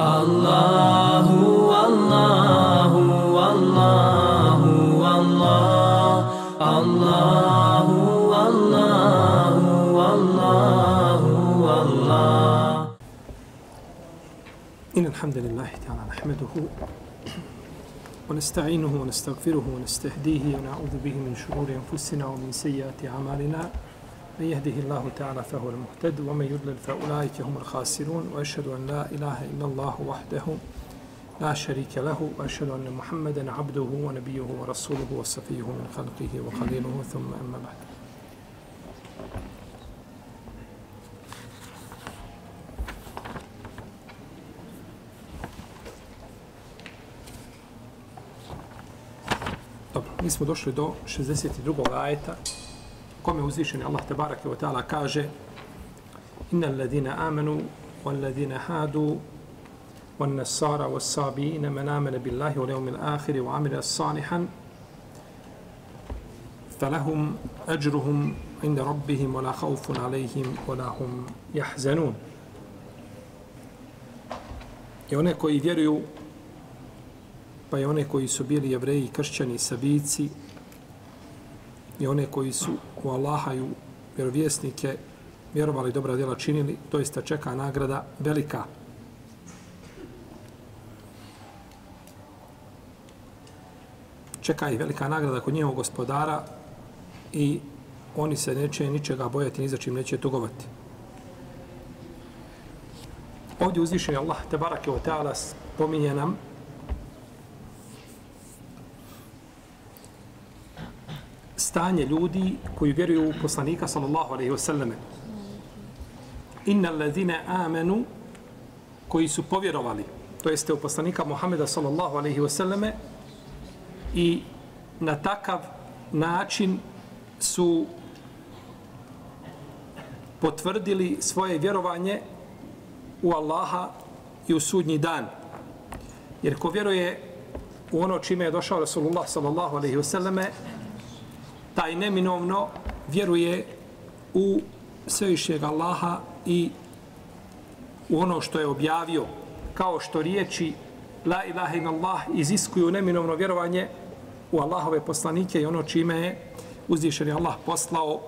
الله والله والله والله الله والله والله والله إن الحمد لله تعالى نحمده ونستعينه ونستغفره ونستهديه ونعوذ به من شرور أنفسنا ومن سيئات أعمالنا. من يهده الله تعالى فهو المهتد ومن يضلل فأولئك هم الخاسرون وأشهد أن لا إله إلا الله وحده لا شريك له وأشهد أن محمدا عبده ونبيه ورسوله وصفيه من خلقه وخليله ثم أما بعد mi smo došli do 62. ajeta kome uzvišen Allah te barake wa ta'ala kaže Innal ladina amanu wal ladina hadu wan nasara was sabina man amana billahi wal yawmil akhir wa amila salihan falahum ajruhum inda rabbihim wala khawfun alayhim wala hum yahzanun. I one koji vjeruju pa i one koji su bili jevreji kršćani sabici i one koji su u Allaha i u vjerovjesnike vjerovali dobra djela činili, to jeste čeka nagrada velika. Čeka ih velika nagrada kod njegovog gospodara i oni se neće ničega bojati, ni za čim neće tugovati. Ovdje uzvišen je Allah, te barake o teala, spominje nam stanje ljudi koji vjeruju u poslanika sallallahu alejhi ve selleme. Innal ladina amanu koji su povjerovali, to jeste u poslanika Muhameda sallallahu alejhi ve selleme i na takav način su potvrdili svoje vjerovanje u Allaha i u sudnji dan. Jer ko vjeruje u ono čime je došao Rasulullah sallallahu alejhi ve selleme, taj neminovno vjeruje u svevišnjeg Allaha i u ono što je objavio, kao što riječi La ilaha in Allah iziskuju neminovno vjerovanje u Allahove poslanike i ono čime je uzvišeni Allah poslao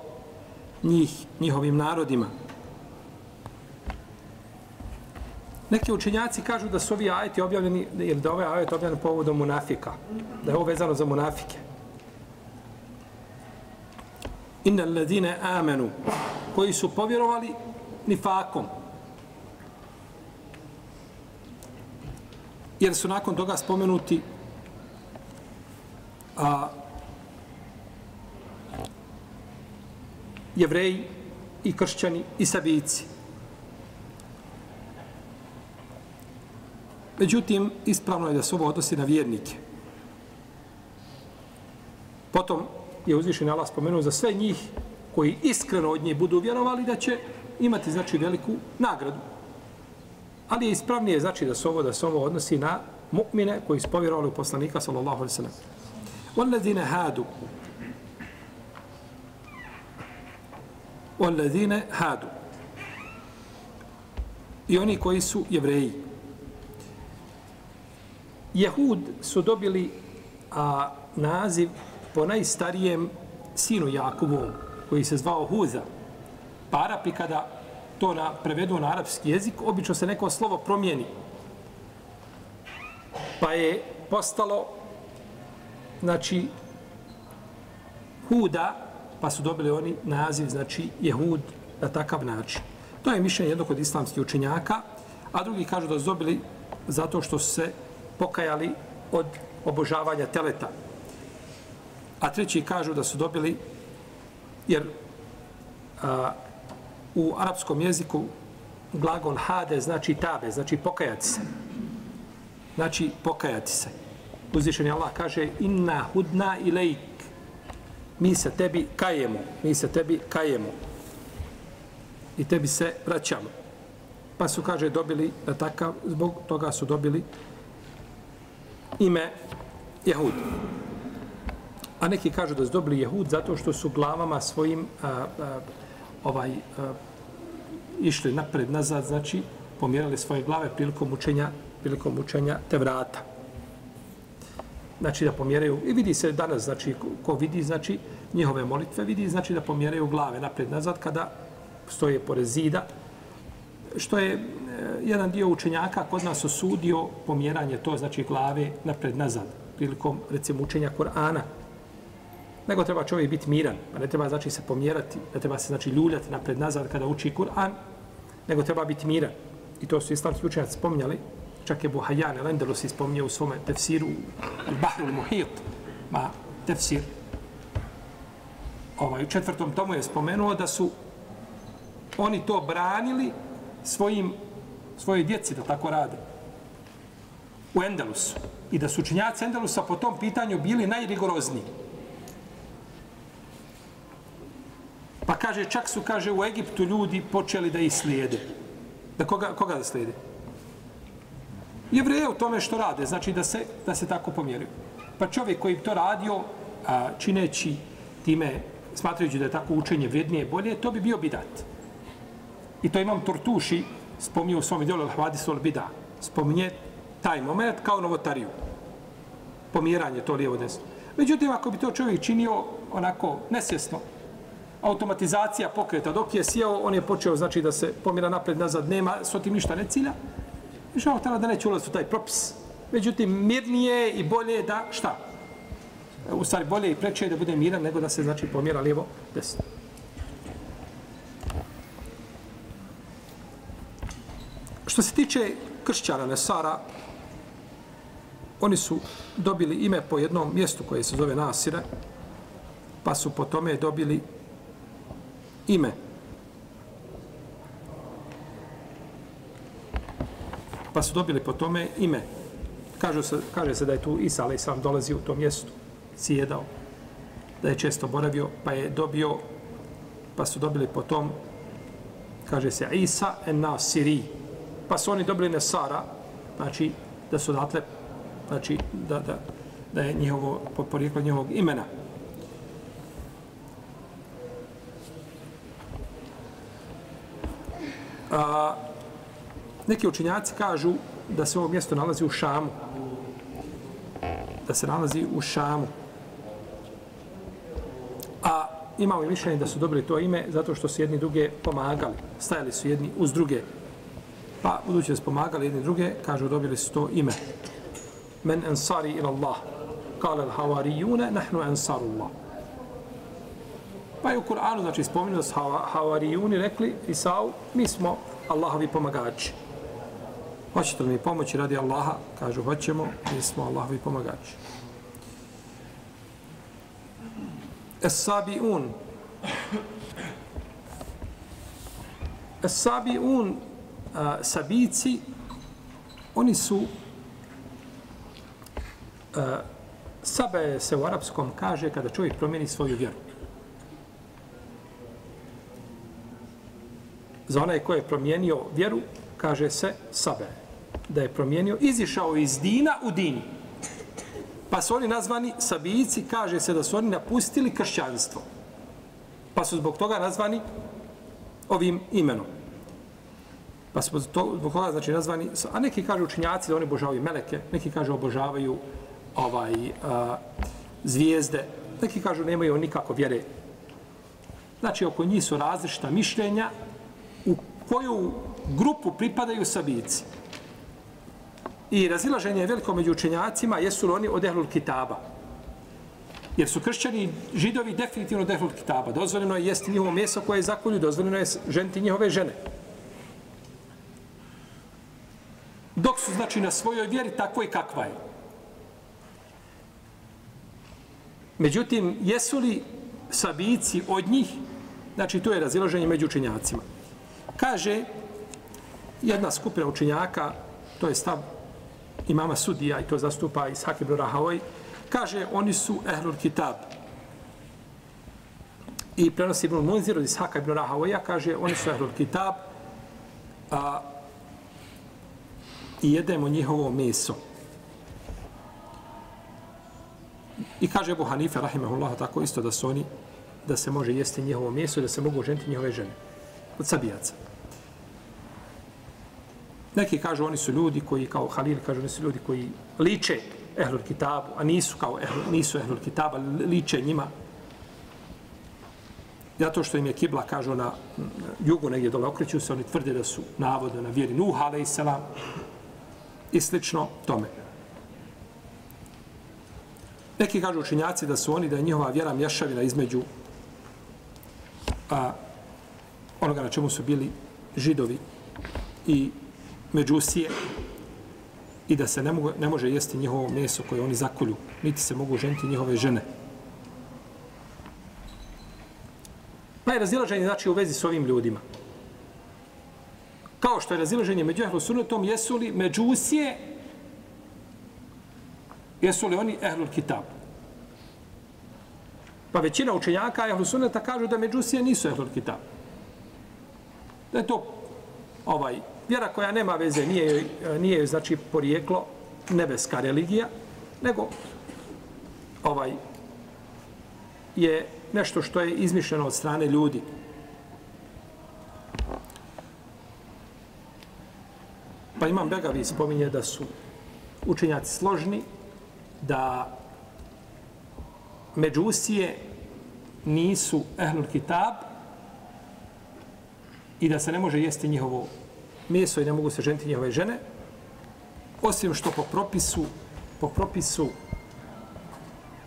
njih, njihovim narodima. Neki učenjaci kažu da su ovi ajeti objavljeni, ili da ove ovaj ajet objavljen povodom munafika, da je ovo vezano za munafike inna alladine amenu koji su povjerovali nifakom jer su nakon toga spomenuti a, jevreji i kršćani i sabijici. Međutim, ispravno je da se ovo odnosi na vjernike. Potom, je uzvišen Allah spomenuo za sve njih koji iskreno od nje budu vjerovali da će imati znači veliku nagradu. Ali je ispravnije znači da se ovo da se ovo odnosi na mu'mine koji su povjerovali u poslanika sallallahu alejhi ve sellem. Wallazina hadu Wallazina hadu I oni koji su jevreji. Jehud su dobili a, naziv po najstarijem sinu Jakovu, koji se zvao Huza. Pa Arapi kada to na, prevedu na arapski jezik, obično se neko slovo promijeni. Pa je postalo, znači, Huda, pa su dobili oni naziv, znači, Jehud na takav način. To je mišljenje jednog od islamskih učenjaka, a drugi kažu da su dobili zato što su se pokajali od obožavanja teleta a treći kažu da su dobili, jer a, u arapskom jeziku glagol hade znači tabe, znači pokajati se. Znači pokajati se. Uzvišeni Allah kaže inna hudna ilajk. Mi se tebi kajemo. Mi se tebi kajemo. I tebi se vraćamo. Pa su, kaže, dobili da takav, zbog toga su dobili ime Jehudi. A neki kažu da su dobili jehud zato što su glavama svojim a, a, ovaj a, išli napred, nazad, znači pomjerali svoje glave prilikom učenja, prilikom učenja te vrata. Znači da pomjeraju, i vidi se danas, znači ko vidi, znači njihove molitve, vidi znači da pomjeraju glave napred nazad kada stoje pored zida, što je e, jedan dio učenjaka kod nas osudio pomjeranje to znači glave napred nazad prilikom recimo učenja Kur'ana nego treba čovjek biti miran pa ne treba znači se pomjerati ne treba se znači ljuljati napred nazad kada uči Kur'an nego treba biti miran i to su islamski učenjaci spominjali čak je Buhajan el-Endelus ispominjao u svome tefsiru Al-Bahru muhit ma tefsir ovaj, u četvrtom tomu je spomenuo da su oni to branili svojim, svoje djeci da tako rade. U Endelusu. I da su učinjaci Endelusa po tom pitanju bili najrigorozniji. Pa kaže, čak su, kaže, u Egiptu ljudi počeli da ih slijede. Da koga, koga da slijede? Jevreje u tome što rade, znači da se, da se tako pomjeruju. Pa čovjek koji to radio, a, čineći time, smatrajući da je tako učenje vrijednije bolje, to bi bio bidat. I to imam Tortuši spominje u svom dijelu Al-Hvadisu Al-Bida. Spominje taj moment kao novotariju. Pomjeranje to lijevo desno. Međutim, ako bi to čovjek činio onako nesjesno, automatizacija pokreta, dok je sjeo, on je počeo znači da se pomjera napred, nazad, nema, s otim ništa ne cilja. I što tada da neće ulaziti u taj propis. Međutim, mirnije i bolje da, šta? U stvari, bolje i preče je da bude miran nego da se znači pomjera lijevo, desno. Što se tiče kršćana Nesara, oni su dobili ime po jednom mjestu koje se zove Nasire, pa su po tome dobili ime. Pa su dobili po tome ime. Kaže se, kaže se da je tu Isa, ali sam dolazi u to mjestu, sjedao, da je često boravio, pa je dobio, pa su dobili po tom, kaže se Isa en Nasiri, pa su oni dobili Nesara, znači da su odatle, znači da, da, da je njihovo, po porijeklo njihovog imena. A, neki učinjaci kažu da se ovo mjesto nalazi u Šamu. Da se nalazi u Šamu. A imamo i mišljenje da su dobili to ime zato što su jedni druge pomagali. Stajali su jedni uz druge Pa, budući da su pomagali jedni druge, kažu, dobili su to ime. Men ansari ila Allah. Kale al havarijune, nahnu ansarullah. Pa je u Kur'anu, znači, spomenuo s havarijuni rekli, Isau, mi smo Allahovi pomagači. Hoćete li mi pomoći radi Allaha? Kažu, hoćemo, mi smo Allahovi pomagači. Es-sabi'un. Es-sabi'un sabici, oni su, a, sabe se u arapskom kaže kada čovjek promijeni svoju vjeru. Za onaj ko je promijenio vjeru, kaže se sabe. Da je promijenio, izišao iz dina u dini. Pa su oni nazvani sabijici, kaže se da su oni napustili kršćanstvo. Pa su zbog toga nazvani ovim imenom. Pa su to, zbog toga znači nazvani, a neki kažu učinjaci da oni obožavaju meleke, neki kažu obožavaju ovaj, a, zvijezde, neki kažu nemaju nikako vjere. Znači, oko njih su različita mišljenja u koju grupu pripadaju sabici. I razilaženje je veliko među učenjacima, jesu li oni od Ehlul Kitaba. Jer su kršćani židovi definitivno od Ehlul Kitaba. Dozvoljeno je jesti njihovo meso koje je zakolju, dozvoljeno je ženti njihove žene. dok su znači na svojoj vjeri tako i kakva je. Međutim, jesu li sabici od njih, znači to je razilaženje među učenjacima. Kaže jedna skupina učinjaka, to je stav imama sudija i to zastupa iz ibn Rahavoj, kaže oni su ehlul kitab. I prenosi Ibn Munzir od Ishaka ibn Rahavoja, kaže oni su ehlul kitab, a i jedemo njihovo meso. I kaže Ebu Hanife, rahimahullah, tako isto da su oni, da se može jesti njihovo meso i da se mogu ženiti njihove žene. Od sabijaca. Neki kažu oni su ljudi koji, kao Halil kažu, oni su ljudi koji liče Ehlul Kitabu, a nisu kao Ehlul, nisu Ehlul Kitaba, liče njima. Zato što im je kibla, kažu, na jugu negdje dole okreću se, oni tvrde da su navodno na vjeri Nuh, a.s. i slično tome. Neki kažu učinjaci da su oni, da je njihova vjera mješavina između a, onoga na čemu su bili židovi i međusije i da se ne, mogu, ne može jesti njihovo meso koje oni zakolju, niti se mogu ženiti njihove žene. Pa je razilaženje znači u vezi s ovim ljudima. Kao što je razilaženje među ehlu sunnetom, jesu li međusije, jesu li oni ehlul kitab? Pa većina učenjaka ehlu sunneta kažu da međusije nisu ehlul kitab. Da je to ovaj, vjera koja nema veze, nije, nije znači porijeklo nebeska religija, nego ovaj je nešto što je izmišljeno od strane ljudi. Pa imam Begavi spominje da su učenjaci složni, da međusije nisu ehlul kitab i da se ne može jesti njihovo meso i ne mogu se ženiti njihove žene, osim što po propisu, po propisu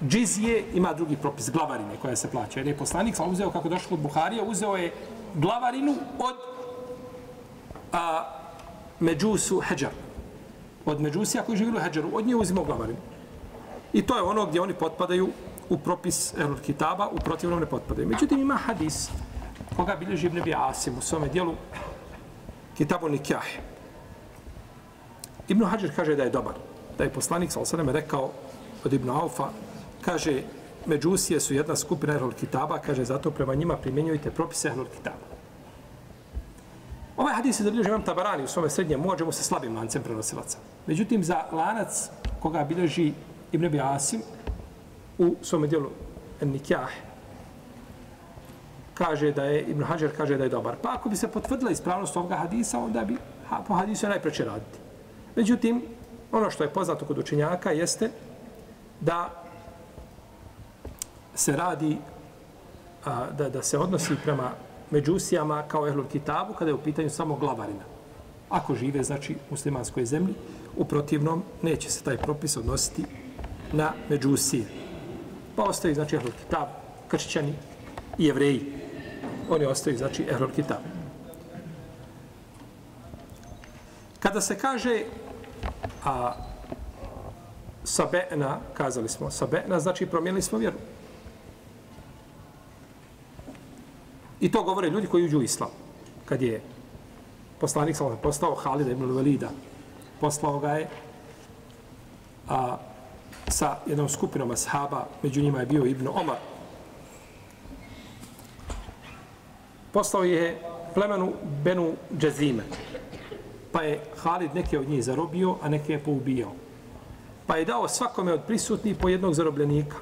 džizije ima drugi propis, glavarine koja se plaća. Jer je poslanik sam uzeo, kako došlo od Buharija, uzeo je glavarinu od a, međusu heđar. Od međusija koji živi u heđaru. Od nje uzimo glavarinu. I to je ono gdje oni potpadaju u propis Erul Kitaba, u protivnom ne potpadaju. Međutim, ima hadis koga bilježi Ibn Abi Asim u svome dijelu Kitabu Nikjah. Ibn Hajar kaže da je dobar. Da je poslanik, sal sveme, rekao od Ibn Aufa, kaže, međusije su jedna skupina Ehlul Kitaba, kaže, zato prema njima primjenjujte propise Ehlul Kitaba. Ovaj hadis je zabilježio imam Tabarani u svome srednjem, možemo se slabim lancem prenosilaca. Međutim, za lanac koga bilježi Ibn Abi Asim, u svome dijelu Nikjah kaže da je, Ibn Hajar kaže da je dobar. Pa ako bi se potvrdila ispravnost ovoga hadisa, onda bi ha, po hadisu je najpreće raditi. Međutim, ono što je poznato kod učenjaka jeste da se radi, a, da, da se odnosi prema međusijama kao ehlul kitabu kada je u pitanju samo glavarina. Ako žive, znači, u muslimanskoj zemlji, u protivnom neće se taj propis odnositi na međusije. Pa ostaju, znači, Ehlul Kitab, kršćani i jevreji. Oni ostaju, znači, Ehlul Kitab. Kada se kaže a, sabe'na, kazali smo, sabe'na znači promijenili smo vjeru. I to govore ljudi koji uđu u islam. Kad je poslanik sa postao Halida ibn Valida, poslao ga je a, sa jednom skupinom ashaba, među njima je bio Ibn Omar. Poslao je plemenu Benu Džezime. Pa je Halid neke od njih zarobio, a neke je poubijao. Pa je dao svakome od prisutnih po jednog zarobljenika.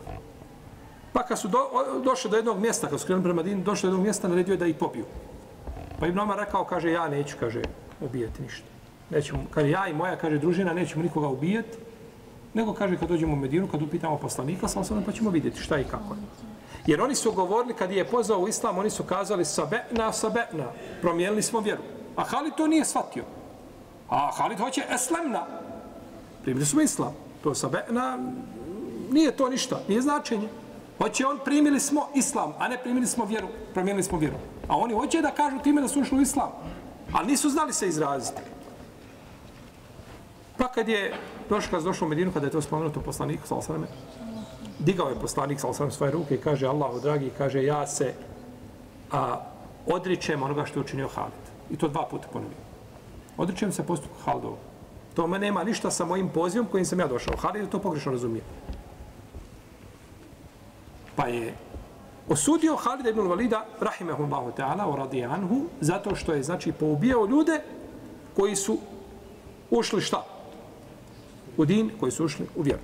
Pa kad su do, došli do jednog mjesta, kad su krenuli prema Dinu, došli do jednog mjesta, naredio je da ih pobiju. Pa Ibn Omar rekao, kaže, ja neću, kaže, ubijati ništa. Nećemo, kaže, ja i moja, kaže, družina, nećemo nikoga ubijati, nego kaže kad dođemo u Medinu, kad upitamo poslanika, sam sam pa ćemo vidjeti šta i kako je. Jer oni su govorili, kad je pozvao u islam, oni su kazali sabe'na, sabe'na, promijenili smo vjeru. A Halid to nije shvatio. A Halid hoće eslemna. Primili smo islam. To sabe'na, nije to ništa, nije značenje. Hoće on, primili smo islam, a ne primili smo vjeru, promijenili smo vjeru. A oni hoće da kažu time da su ušli u islam. Ali nisu znali se izraziti. Pa kad je došao, kad došao u Medinu, kada je to spomenuto poslanik, sal sveme, digao je poslanik, sa osam svoje ruke i kaže, Allahu dragi, kaže, ja se a, odričem onoga što je učinio Halid. I to dva puta ponovio. Odričem se postupku Halidova. To me nema ništa sa mojim pozivom kojim sam ja došao. Halid je to pogrešno razumije. Pa je osudio Halid ibn Valida, rahimehullahu ta'ala, o radi anhu, zato što je, znači, poubijao ljude koji su ušli šta? u din koji su ušli u vjeru.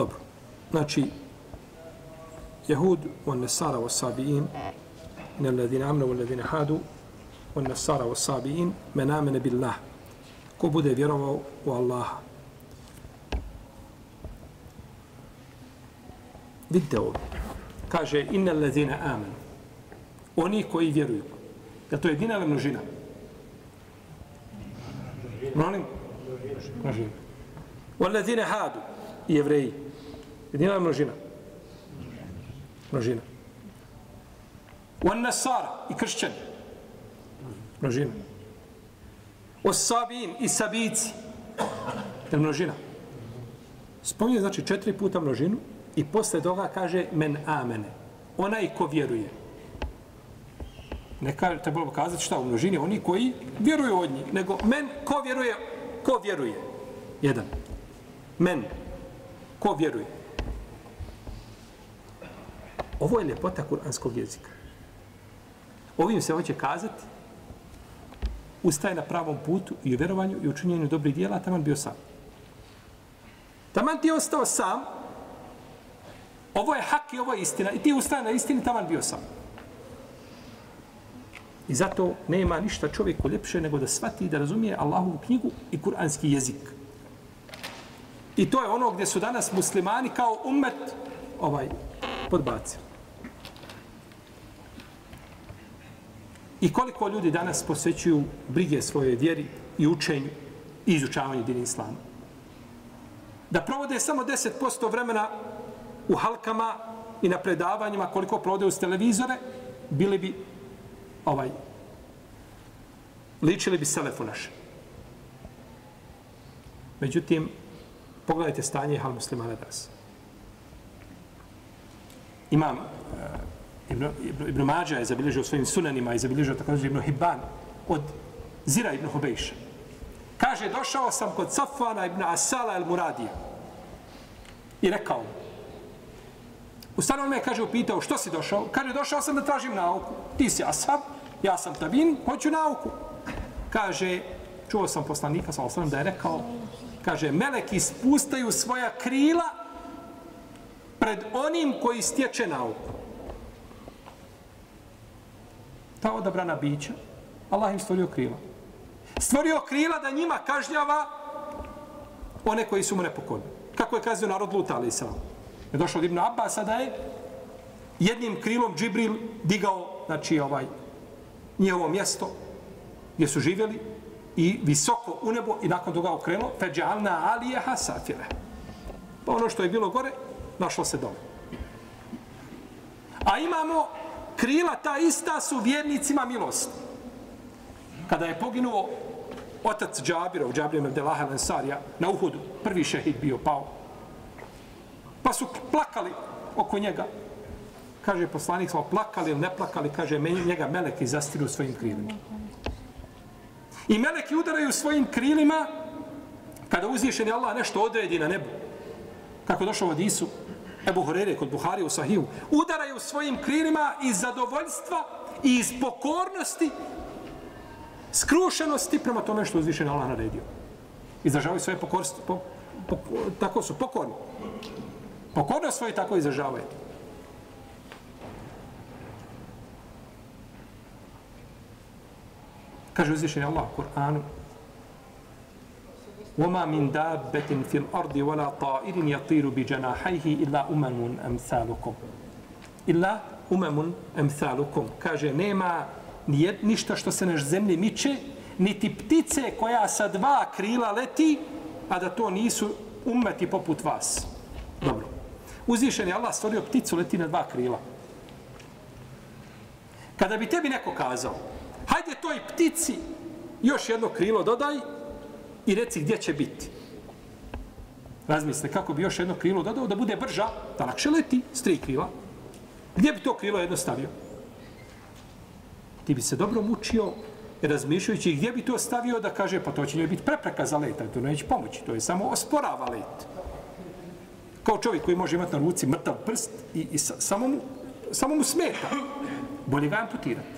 Dobro. Znači, Jehud, on nesara o sabijin, ne alladhina amne, on ladina hadu on nesara o sabijin, men amene billah ko bude vjerovao u Allaha vidite ovdje. kaže inne ladina amanu oni koji vjeruju Je to jedina ili množina molim množina Množina. Množina. Množina. Množina. Množina. Množina jedina je množina množina Wan nasara i kršćani. Množina. O sabin i sabici. Je množina. Spominje znači četiri puta množinu i posle toga kaže men amene. Onaj ko vjeruje. Ne kaže, trebalo kazati šta u množini, oni koji vjeruju od njih, nego men ko vjeruje, ko vjeruje. Jedan. Men. Ko vjeruje. Ovo je ljepota kuranskog jezika. Ovim se hoće kazati ustaje na pravom putu i u verovanju i u činjenju dobrih dijela, taman bio sam. Taman ti je ostao sam, ovo je hak i ovo je istina, i ti ustaje na istini, taman bio sam. I zato nema ništa čovjeku ljepše nego da shvati da razumije Allahovu knjigu i kuranski jezik. I to je ono gdje su danas muslimani kao umet ovaj podbacili. I koliko ljudi danas posvećuju brige svoje vjeri i učenju i izučavanju dini islama. Da provode samo 10% vremena u halkama i na predavanjima koliko provode uz televizore, bili bi ovaj ličili bi selefu naše. Međutim, pogledajte stanje hal muslimana danas. Imam Ibn, Ibn, Ibn Mađa je zabilježio svojim sunanima i zabilježio također Ibn Hibban od Zira Ibn Hubejša. Kaže, došao sam kod Safana Ibn Asala el Muradija i rekao mu, U me kaže, upitao, što si došao? Kaže, došao sam da tražim nauku. Ti si Asab, ja sam Tabin, hoću nauku. Kaže, čuo sam poslanika, sa osnovim, da je rekao, kaže, meleki spustaju svoja krila pred onim koji stječe nauku ta odabrana bića, Allah im stvorio krila. Stvorio krila da njima kažnjava one koji su mu nepokorni. Kako je kazio narod Luta, ali sam. Je došao od Ibn Abbas, da je jednim krilom Džibril digao, znači, ovaj, njihovo mjesto gdje su živjeli i visoko u nebo i nakon toga okrenuo feđalna alijeha safire. Pa ono što je bilo gore, našlo se dole. A imamo krila ta ista su vjernicima milost. Kada je poginuo otac Džabirov, Džabirov Mevdelaha Lansarija, na Uhudu, prvi šehid bio pao. Pa su plakali oko njega. Kaže poslanik, smo plakali ili ne plakali, kaže, njega meleki zastiru svojim krilima. I meleki udaraju svojim krilima kada uzvišeni Allah nešto odredi na nebu. Kako došao od Isu, Ebu Horere kod Buhari u Sahiju, udaraju svojim krilima iz zadovoljstva i iz pokornosti, skrušenosti prema tome što uzvišen Allah naredio. Izražavaju svoje pokornosti, po, po, tako su pokorni. Pokornost svoje tako izražavaju. Kaže uzvišen Allah u Kur'anu, وما من دابة في الأرض ولا طائر يطير بجناحيه إلا أمم أمثالكم إلا أمم أمثالكم kaže nema ništa što se na zemlji miče niti ptice koja sa dva krila leti a da to nisu ummeti poput vas dobro uzvišen je Allah stvorio pticu leti na dva krila kada bi tebi neko kazao hajde toj ptici još jedno krilo dodaj i reci gdje će biti. Razmisli kako bi još jedno krilo dodao da bude brža, da lakše leti s tri krila. Gdje bi to krilo jedno stavio? Ti bi se dobro mučio razmišljajući gdje bi to stavio da kaže pa to će njoj biti prepreka za leta, to neće pomoći, to je samo osporava let. Kao čovjek koji može imati na ruci mrtav prst i, i sa, samo, mu, samo mu smeta. Bolje ga amputirati.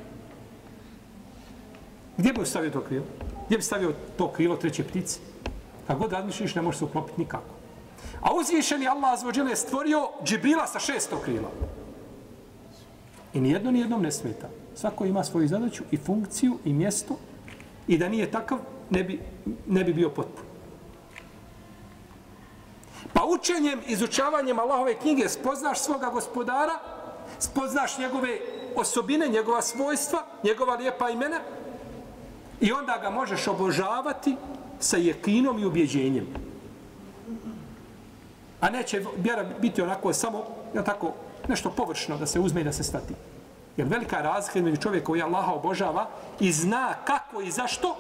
Gdje bi stavio to krilo? Gdje bi stavio to krilo treće ptice? Kako god razmišljiš, ne može se uklopiti nikako. A uzvišeni Allah azvođele je stvorio Džibrila sa šesto krila. I nijedno nijednom ne smeta. Svako ima svoju zadaću i funkciju i mjesto i da nije takav, ne bi, ne bi bio potpun. Pa učenjem, izučavanjem Allahove knjige spoznaš svoga gospodara, spoznaš njegove osobine, njegova svojstva, njegova lijepa imena i onda ga možeš obožavati sa jekinom i ubjeđenjem. A neće vjera biti onako samo, ja tako, nešto površno da se uzme i da se stati. Jer velika razlika između čovjeka koji Allaha obožava i zna kako i zašto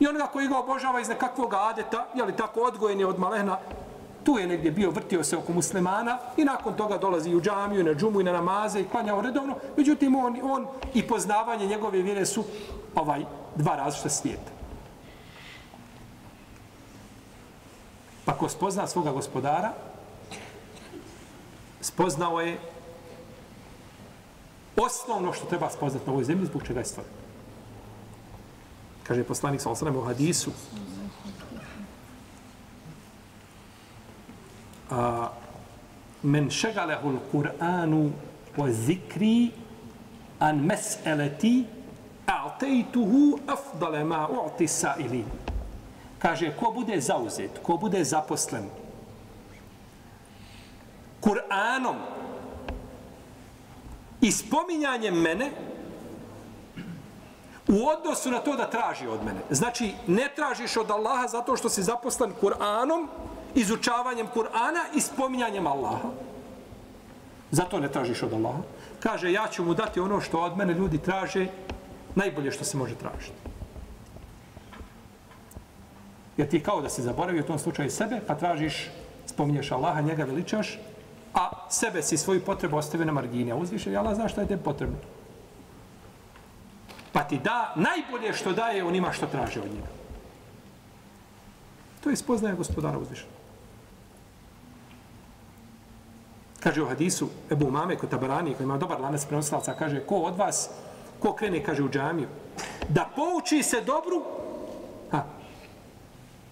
i onoga koji ga obožava iz nekakvog adeta, je li tako odgojen je od malehna, tu je negdje bio, vrtio se oko muslimana i nakon toga dolazi u džamiju, na džumu i na namaze i klanjao redovno. Međutim, on, on i poznavanje njegove vjere su ovaj dva različita svijeta. Pa ko spozna svoga gospodara, spoznao je osnovno što treba spoznati na ovoj zemlji zbog čega je stvar. Kaže poslanik sa osanem u hadisu, a, men šegalehu l-Kur'anu wa zikri an mes'eleti a'tejtuhu afdale ma u'ti sa'ilin. Kaže, ko bude zauzet, ko bude zaposlen Kur'anom i spominjanjem mene u odnosu na to da traži od mene. Znači, ne tražiš od Allaha zato što si zaposlen Kur'anom, izučavanjem Kur'ana i spominjanjem Allaha. Zato ne tražiš od Allaha. Kaže, ja ću mu dati ono što od mene ljudi traže, najbolje što se može tražiti. Jer ti kao da se zaboravi u tom slučaju sebe, pa tražiš, spominješ Allaha, njega veličaš, a sebe si svoju potrebu ostavio na margini, a uzviše i Allah zna što je te potrebno. Pa ti da najbolje što daje onima što traže od njega. To je spoznaje gospodara uzviše. Kaže u hadisu Ebu Mame kod Tabarani, koji ima dobar lanac prenoslaca, kaže, ko od vas, ko krene, kaže, u džamiju, da pouči se dobru, ha,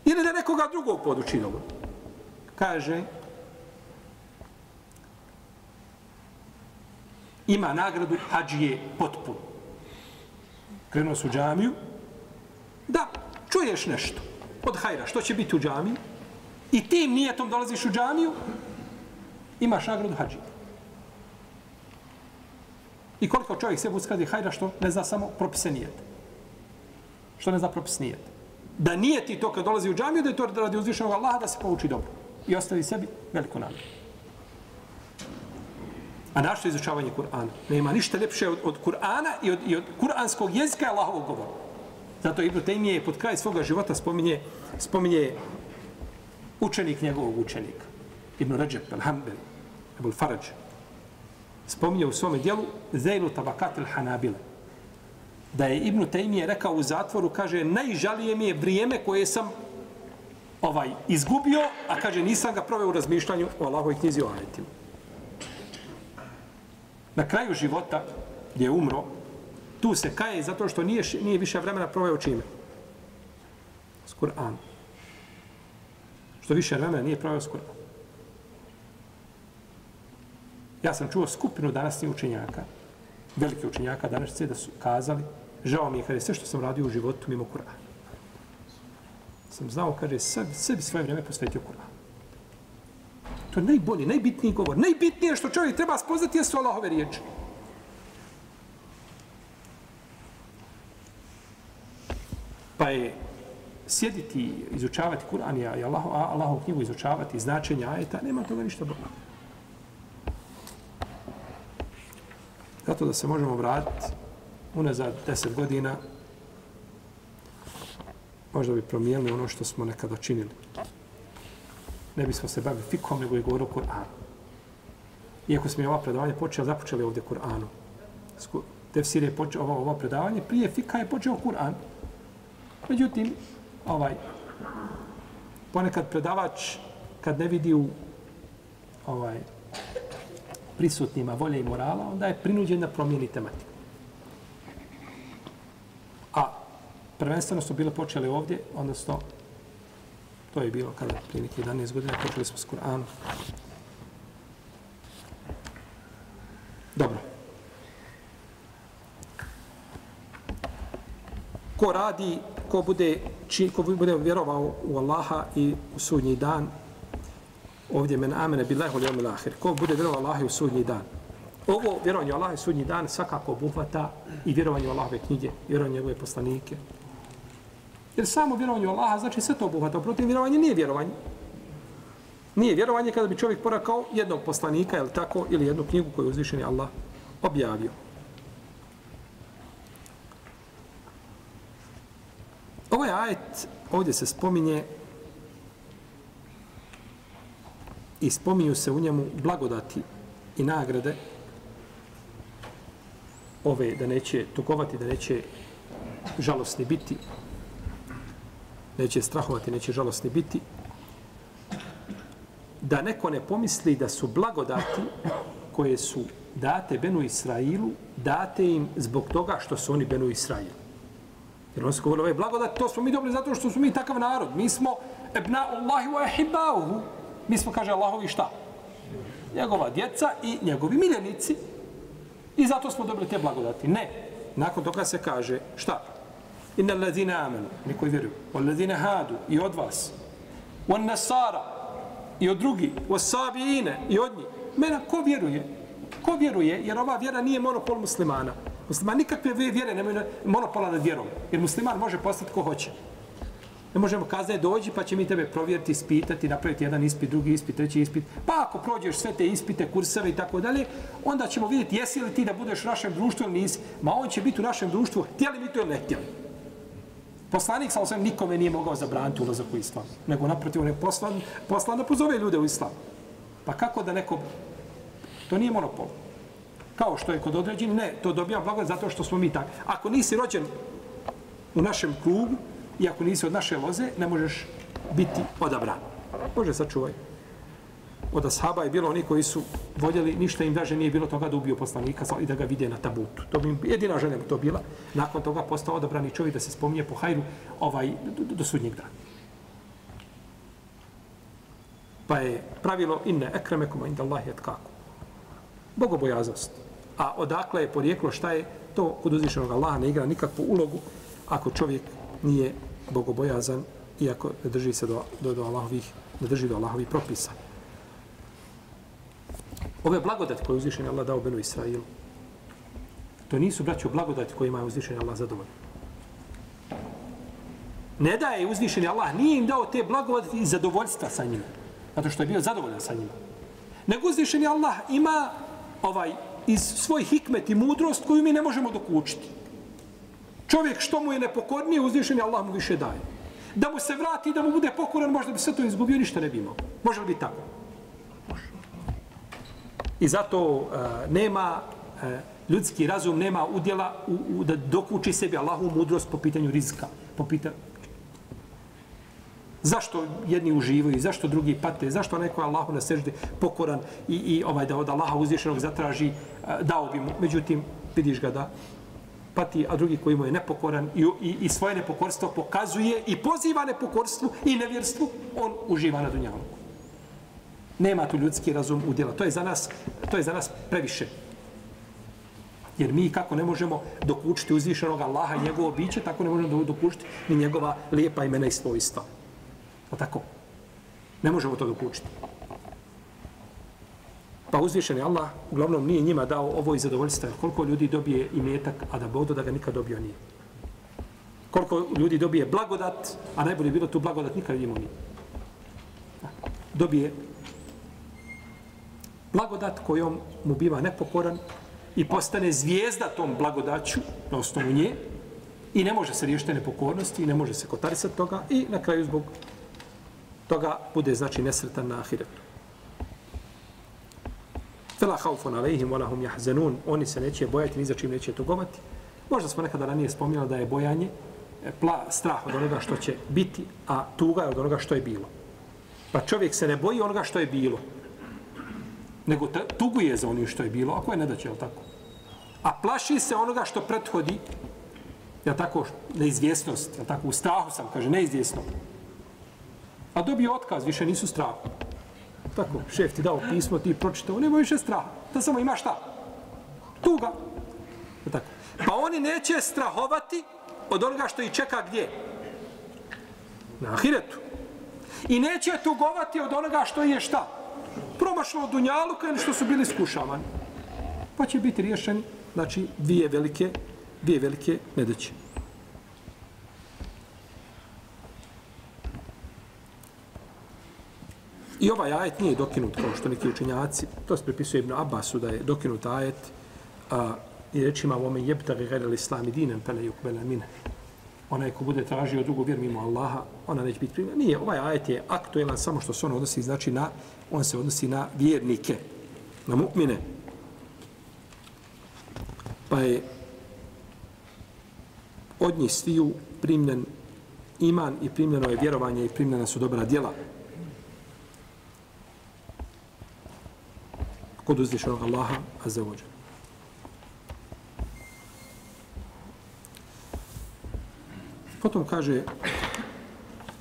ili da nekoga drugog poduči dobro. Kaže, ima nagradu hađije potpuno. Krenuo su u džamiju, da, čuješ nešto od hajra, što će biti u džamiji, i tim nijetom dolaziš u džamiju, imaš nagradu hađije. I koliko čovjek se uskradi hajra što ne zna samo propise nijet. Što ne zna propis nijet. Da nije ti to kad dolazi u džamiju, da je to radi uzvišenog Allaha da se pouči dobro. I ostavi sebi veliko nagradu. A našto izučavanje Kur'ana? Nema ništa ljepše od, od Kur'ana i od, i od kur'anskog jezika Allahovog govora. Zato Ibn Taymije pod kraj svoga života spominje, spominje učenik njegovog učenika. Ibn Rajab, Al-Hambel, Ebul Faraj. Spominje u svome dijelu Zeylu Tabakat al-Hanabile. Da je Ibn Taymije rekao u zatvoru, kaže, najžalije mi je vrijeme koje sam ovaj izgubio, a kaže, nisam ga proveo u razmišljanju o Allahovoj knjizi o ajetima. Na kraju života, gdje je umro, tu se kaje zato što nije, nije više vremena proveo čime? S Kur'an. Što više vremena nije proveo s Kur'an. Ja sam čuo skupinu danasnih učenjaka, velike učenjaka danas da su kazali, žao mi je kada je sve što sam radio u životu mimo Kur'ana. Sam znao, kaže, sebi, sebi svoje vrijeme posvetio Kur'an. To je najbolji, najbitniji govor. Najbitnije što čovjek treba spoznati je su Allahove riječi. Pa je sjediti, izučavati Kur'an i Allahu, Allahov knjigu izučavati, značenje ajeta, nema toga ništa bolje. Zato da se možemo vratiti unazad deset godina, možda bi promijenili ono što smo nekada činili ne bismo se bavili fikom, nego je govorio Kur'an. Iako smo je ova predavanje počeli, započeli ovdje Kur'anu. Tefsir je počeo ovo, ovo predavanje, prije fika je počeo Kur'an. Međutim, ovaj, ponekad predavač, kad ne vidi u ovaj, prisutnima volje i morala, onda je prinuđen da promijeni tematiku. A prvenstveno su bile počele ovdje, odnosno To je bilo kada prije neki 11 godina počeli smo s Kur'anom. Dobro. ko radi, ko bude, či, ko bude vjerovao u Allaha i u sudnji dan, ovdje men amene billahi wal yawmil akhir. Ko bude vjerovao Allahu u sudnji dan. Ovo vjerovanje u sudnji dan svakako obuhvata i vjerovanje u Allahove knjige, vjerovanje u njegove poslanike. Jer samo vjerovanje u Allaha znači sve to obuhvata. Protiv vjerovanje nije vjerovanje. Nije vjerovanje kada bi čovjek porakao jednog poslanika, ili tako, ili jednu knjigu koju je uzvišeni Allah objavio. Ovaj ajet ovdje se spominje i spominju se u njemu blagodati i nagrade ove da neće tugovati, da neće žalosni biti, neće strahovati, neće žalosni biti, da neko ne pomisli da su blagodati koje su date Benu Israilu, date im zbog toga što su oni Benu Israilu. Jer on se govorio, ove blagodati, to smo mi dobili zato što smo mi takav narod. Mi smo ebna Allahi wa ehibahu, Mi smo, kaže Allahovi šta? Njegova djeca i njegovi miljenici. I zato smo dobili te blagodati. Ne. Nakon toga se kaže, šta? Inna ladine amenu, mi koji vjeruju. Wal ladine hadu, i od vas. on nasara, i od drugi. Wal sabijine, i od njih. Mena, ko vjeruje? Ko vjeruje? Jer ova vjera nije monopol muslimana. Musliman nikakve vjere nemaju monopola nad vjerom. Jer musliman može postati ko hoće. Ne možemo kazati dođi pa će mi tebe provjeriti, ispitati, napraviti jedan ispit, drugi ispit, treći ispit. Pa ako prođeš sve te ispite, kurseve i tako dalje, onda ćemo vidjeti jesi li ti da budeš u našem društvu ili nisi. Ma on će biti u našem društvu, htjeli mi to ili ne htjeli. Poslanik sa osvijem nikome nije mogao zabraniti ulazak u islam. Nego naprotiv, on je poslan, poslan da pozove ljude u islam. Pa kako da neko... To nije monopol kao što je kod određenih, ne, to dobija blagodat zato što smo mi tak. Ako nisi rođen u našem klubu i ako nisi od naše loze, ne možeš biti odabran. Bože, sačuvaj. Od ashaba je bilo oni koji su voljeli, ništa im daže nije bilo toga da ubio poslanika i da ga vide na tabutu. To bi jedina žena bi to bila. Nakon toga postao odabrani čovjek da se spominje po hajru ovaj, do, do, sudnjeg dana. Pa je pravilo inne ekremekuma inda Allahi et kako. Bogobojaznost. A odakle je porijeklo šta je to kod uzvišenog Allaha ne igra nikakvu ulogu ako čovjek nije bogobojazan iako ne drži se do, do, do Allahovih, ne drži do Allahovih propisa. Ove blagodati koje je uzvišen Allah dao Benu Israilu, to nisu, braćo, blagodati kojima je uzvišen Allah zadovoljno. Ne daje uzvišeni uzvišen Allah, nije im dao te blagodati i zadovoljstva sa njima. Zato što je bio zadovoljan sa njima. Nego uzvišen Allah ima ovaj iz svoj hikmet i mudrost koju mi ne možemo dokučiti. Čovjek što mu je nepokornije, uzvišen je Allah mu više daje. Da mu se vrati, da mu bude pokoran, možda bi sve to izgubio, ništa ne bi imao. Može li biti tako? Može. I zato uh, nema, uh, ljudski razum nema udjela u, u, da dokuči sebi Allahu mudrost po pitanju rizika. Po pitanju, Zašto jedni uživaju, zašto drugi pate, zašto neko Allahu na sežde pokoran i, i ovaj da od Allaha uzvišenog zatraži, uh, dao bi mu. Međutim, vidiš ga da pati, a drugi koji mu je nepokoran i, i, i svoje nepokorstvo pokazuje i poziva nepokorstvu i nevjerstvu, on uživa na dunjavu. Nema tu ljudski razum u djela. To je za nas, to je za nas previše. Jer mi kako ne možemo dokučiti uzvišenog Allaha i njegovo biće, tako ne možemo dokučiti ni njegova lijepa imena i svojstva. O tako. Ne možemo to dokučiti. Pa uzvišen je Allah, uglavnom nije njima dao ovo i zadovoljstvo. Koliko ljudi dobije i metak, a da bodo da ga nikad dobio nije. Koliko ljudi dobije blagodat, a najbolje bilo tu blagodat nikad imao nije. Dobije blagodat kojom mu biva nepokoran i postane zvijezda tom blagodaću na osnovu nje i ne može se riješiti nepokornosti i ne može se kotarisati toga i na kraju zbog toga bude znači nesretan na ahiretu. Fela haufun alejhim wa lahum yahzanun. Oni se neće bojati ni za čim neće tugovati. Možda smo nekada ranije spominjali da je bojanje e, pla, strah od onoga što će biti, a tuga je od onoga što je bilo. Pa čovjek se ne boji onoga što je bilo, nego tuguje za onim što je bilo, ako je ne daće, tako? A plaši se onoga što prethodi, ja tako, neizvjesnost, ja tako, u strahu sam, kaže, neizvjesno. A dobio otkaz, više nisu strah. Tako, šef ti dao pismo, ti pročitao, nema više straha. Da samo ima šta? Tuga. Tako. Pa oni neće strahovati od onoga što ih čeka gdje? Na ahiretu. I neće tugovati od onoga što je šta? Promašlo od Dunjaluka ili što su bili skušavani. Pa će biti riješeni, znači, dvije velike, dvije velike nedeće. I ovaj ajet nije dokinut kao što neki učinjaci, to se prepisuje Ibn Abbasu da je dokinut ajet a, i rečima vome jebtagi gajra islami dinem pele yukbele mine. Onaj ko bude tražio drugu vjeru mimo Allaha, ona neće biti primjena. Nije, ovaj ajet je aktuelan samo što se on odnosi, znači na, on se odnosi na vjernike, na mu'mine. Pa je od njih sviju primljen iman i primljeno je vjerovanje i primljena su dobra djela. kod uzvišenog Allaha Azza wa Potom kaže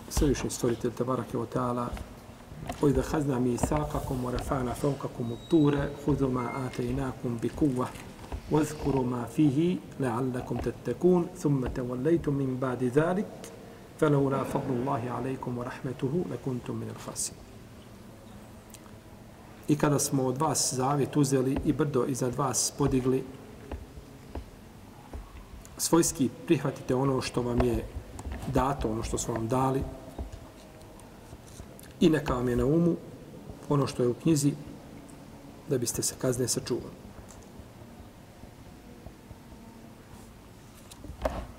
središnji stvoritelj Tabarake wa ta'ala وإذا خذنا ميثاقكم ورفعنا فوقكم الطور خذوا ما آتيناكم بقوة واذكروا ما فيه لعلكم تتقون ثم توليتم من بعد ذلك فلولا فضل الله عليكم ورحمته لكنتم من الخاسرين i kada smo od vas zavjet uzeli i brdo iznad vas podigli, svojski prihvatite ono što vam je dato, ono što smo vam dali i neka vam je na umu ono što je u knjizi da biste se kazne sačuvali.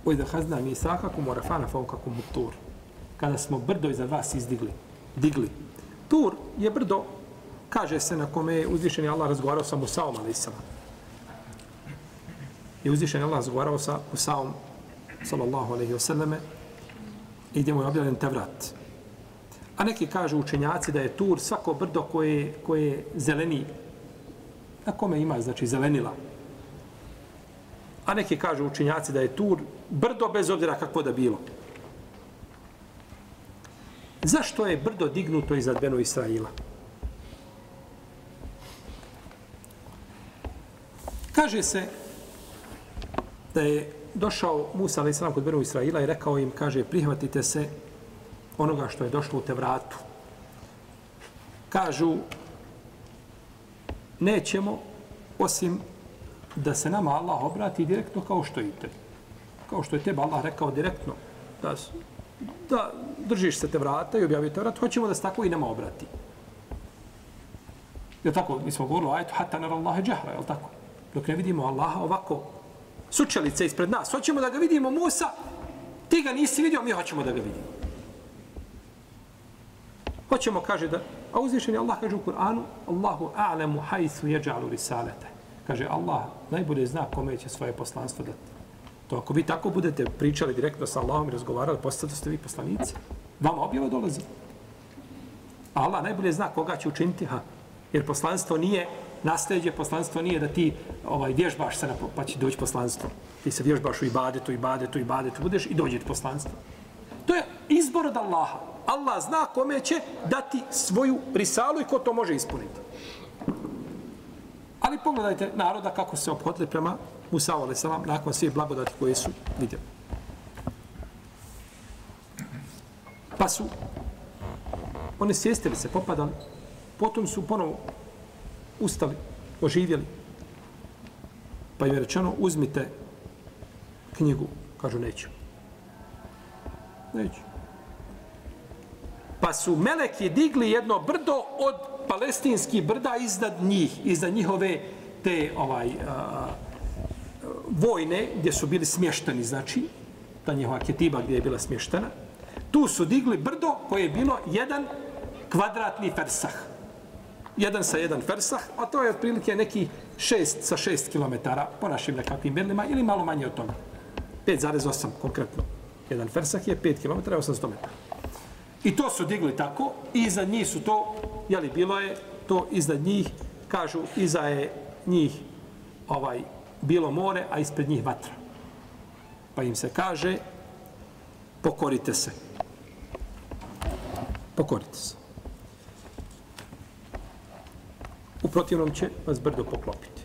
Ujda hazna mi sakakum orafana faukakum tur. Kada smo brdo iza vas izdigli, digli. Tur je brdo kaže se na kome je uzvišeni Allah razgovarao sa Musaom, ali sam. I uzvišeni Allah razgovarao sa Musaom, sallallahu alaihi wasallame, i gdje mu je objavljen Tevrat. A neki kažu učenjaci da je Tur svako brdo koje, koje je zeleni, na kome ima, znači zelenila. A neki kažu učenjaci da je Tur brdo bez obzira kako da bilo. Zašto je brdo dignuto iznad Benu Israila? Kaže se da je došao Musa a.s. kod Benu Israila i rekao im, kaže, prihvatite se onoga što je došlo u Tevratu. Kažu, nećemo osim da se nama Allah obrati direktno kao što i te. Kao što je tebe Allah rekao direktno da, da držiš se te vrata i objavi Tevrat, hoćemo da se tako i nama obrati. Je tako? Mi smo govorili, ajto, hatta nar Allahe džahra, je tako? Dok ne vidimo Allaha ovako sučelice ispred nas. Hoćemo da ga vidimo Musa, ti ga nisi vidio, mi hoćemo da ga vidimo. Hoćemo, kaže da, a uzvišen je Allah kaže u Kur'anu, Allahu a'lamu hajthu jeđalu risalete. Kaže Allah najbolje zna kome će svoje poslanstvo dati. To ako vi tako budete pričali direktno sa Allahom i razgovarali, postate ste vi poslanici. Vama objava dolazi. Allah najbolje zna koga će učiniti, ha. Jer poslanstvo nije nasljeđe poslanstvo nije da ti ovaj vježbaš se na, pa će doći poslanstvo. Ti se vježbaš u ibadetu, ibadetu, ibadetu, budeš i dođe poslanstvo. To je izbor od Allaha. Allah zna kome će dati svoju risalu i ko to može ispuniti. Ali pogledajte naroda kako se obhodili prema Musa a.s. nakon svih blagodati koje su vidjeli. Pa su oni sjestili se, popadali, potom su ponovo ustali, oživjeli. Pa im je rečeno, uzmite knjigu. Kažu, neću. Neću. Pa su meleki digli jedno brdo od palestinskih brda iznad njih, iznad njihove te ovaj a, vojne gdje su bili smješteni, znači, ta njihova ketiba gdje je bila smještena. Tu su digli brdo koje je bilo jedan kvadratni fersah jedan sa jedan fersah, a to je otprilike neki 6 sa 6 kilometara po našim nekakvim merlima ili malo manje od toga. 5,8 konkretno. Jedan fersah je 5 km 800 metara. I to su digli tako i iznad njih su to, jeli bilo je to iza njih, kažu iza je njih ovaj bilo more, a ispred njih vatra. Pa im se kaže pokorite se. Pokorite se. U protivnom će vas brdo poklopiti.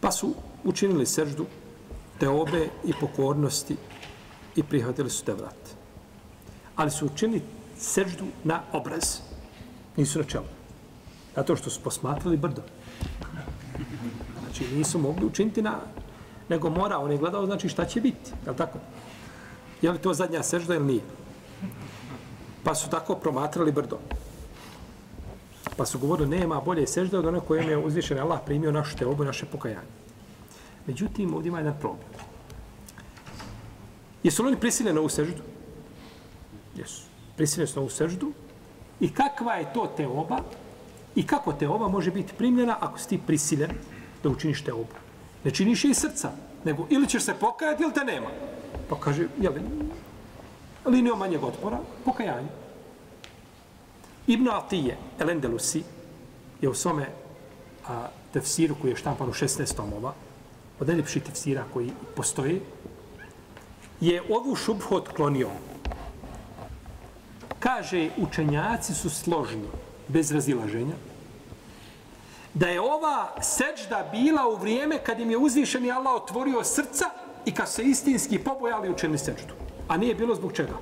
Pa su učinili seždu teobe i pokornosti i prihvatili su te vrat. Ali su učinili seždu na obraz. Nisu na čelu. Zato što su posmatrali brdo. Znači nisu mogli učiniti na... Nego mora, on je gledao, znači šta će biti. Je li tako? Je li to zadnja sežda ili nije? Pa su tako promatrali brdo. Pa su govorili, nema bolje sežde od one kojem je uzvišen Allah primio našu teobu, naše pokajanje. Međutim, ovdje ima jedan problem. Jesu li oni prisiljeni na ovu seždu? Jesu. Prisiljeni su na ovu seždu. I kakva je to teoba? I kako teoba može biti primljena ako si ti prisiljen da učiniš teobu? Ne činiš je iz srca, nego ili ćeš se pokajati ili te nema. Pa kaže, jel, linijom manjeg otpora, pokajanje. Ibn Atije, Elendelusi, je u svome a, tefsiru koji je štampan u 16 tomova, od najljepših tefsira koji postoji, je ovu šubhu otklonio. Kaže, učenjaci su složni, bez razilaženja, da je ova seđda bila u vrijeme kad im je uzvišeni Allah otvorio srca i kad se istinski pobojali učeni seđdu. A nije bilo zbog čega?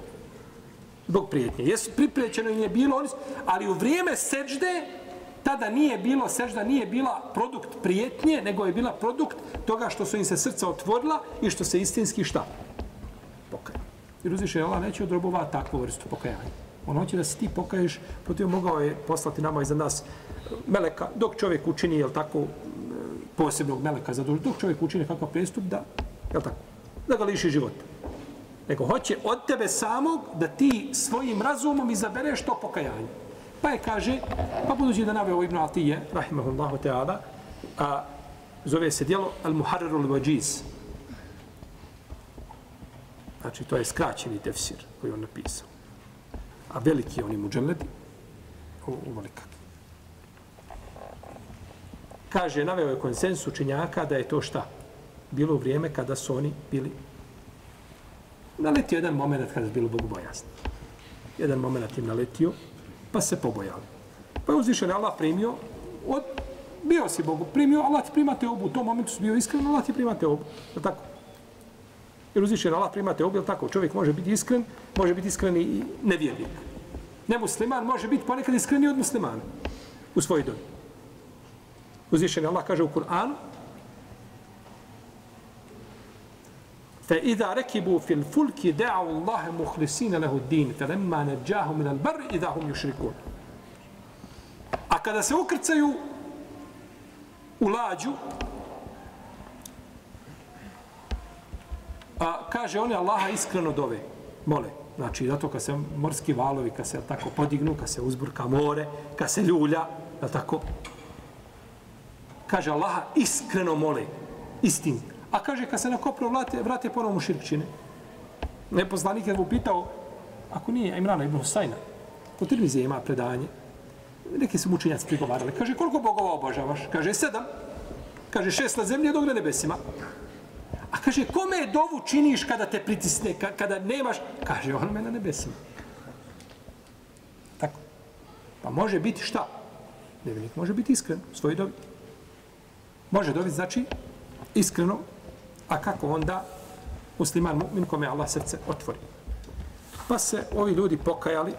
Zbog prijetnje. Jesu priprećeno im je bilo, ali u vrijeme seđde tada nije bilo, sežda nije bila produkt prijetnje, nego je bila produkt toga što su im se srca otvorila i što se istinski šta? Pokaja. Jer uzviše, Allah neće odrobovati takvu vrstu pokajanja. On hoće da se ti pokaješ, protiv mogao je poslati nama iza nas eh, meleka, dok čovjek učini, jel tako, eh, posebnog meleka za dušu, dok čovjek učini kakav prestup, da, jel tako, da ga liši života. Nego hoće od tebe samog da ti svojim razumom izabereš to pokajanje. Pa je kaže, pa budući da naveo Ibn Atije, rahimahullahu ta'ala, a zove se dijelo Al-Muharrarul Vajiz. Znači, to je skraćeni tefsir koji on napisao. A veliki oni muđeledi, u. Kaže, naveo je konsensu učenjaka da je to šta? Bilo vrijeme kada su oni bili naletio jedan moment kada je bilo Bog bojasno. Jedan moment im naletio, pa se pobojali. Pa je uzvišen Allah primio, od, bio si Bogu primio, Allah ti primate obu, u tom momentu si bio iskren, Allah ti primate obu. Je tako? Jer uzvišen Allah primate obu, je tako? Čovjek može biti iskren, može biti iskren i nevjernik. Nemusliman može biti ponekad iskreni od muslimana u svojoj dobi. Uzvišen Allah kaže u Kur'anu, فإذا ركبوا في الفلك دعوا الله مخلصين له الدين فلما نجاهم من البر إذا هم يشركون A kada se ukrcaju u lađu, a, kaže oni Allaha iskreno dove, mole. Znači, zato kad se morski valovi, kad se tako podignu, kad se uzburka more, kad se ljulja, da tako, kaže Allaha iskreno mole, istin, A kaže, kad se na kopno vrate, vrate ponovo u širkčine. Nepoznanik je upitao, ako nije Imrana ibn Husajna, u Tirmizije ima predanje, neki su mučenjaci prigovarali, kaže, koliko bogova obožavaš? Kaže, sedam. Kaže, šest na zemlji, dok na nebesima. A kaže, kome dovu činiš kada te pritisne, kada nemaš? Kaže, on me na nebesima. Tako. Pa može biti šta? Nevenik može biti iskren u svojoj dobi. Može dobiti, znači, iskreno A kako onda musliman mu'min kome Allah srce otvori? Pa se ovi ljudi pokajali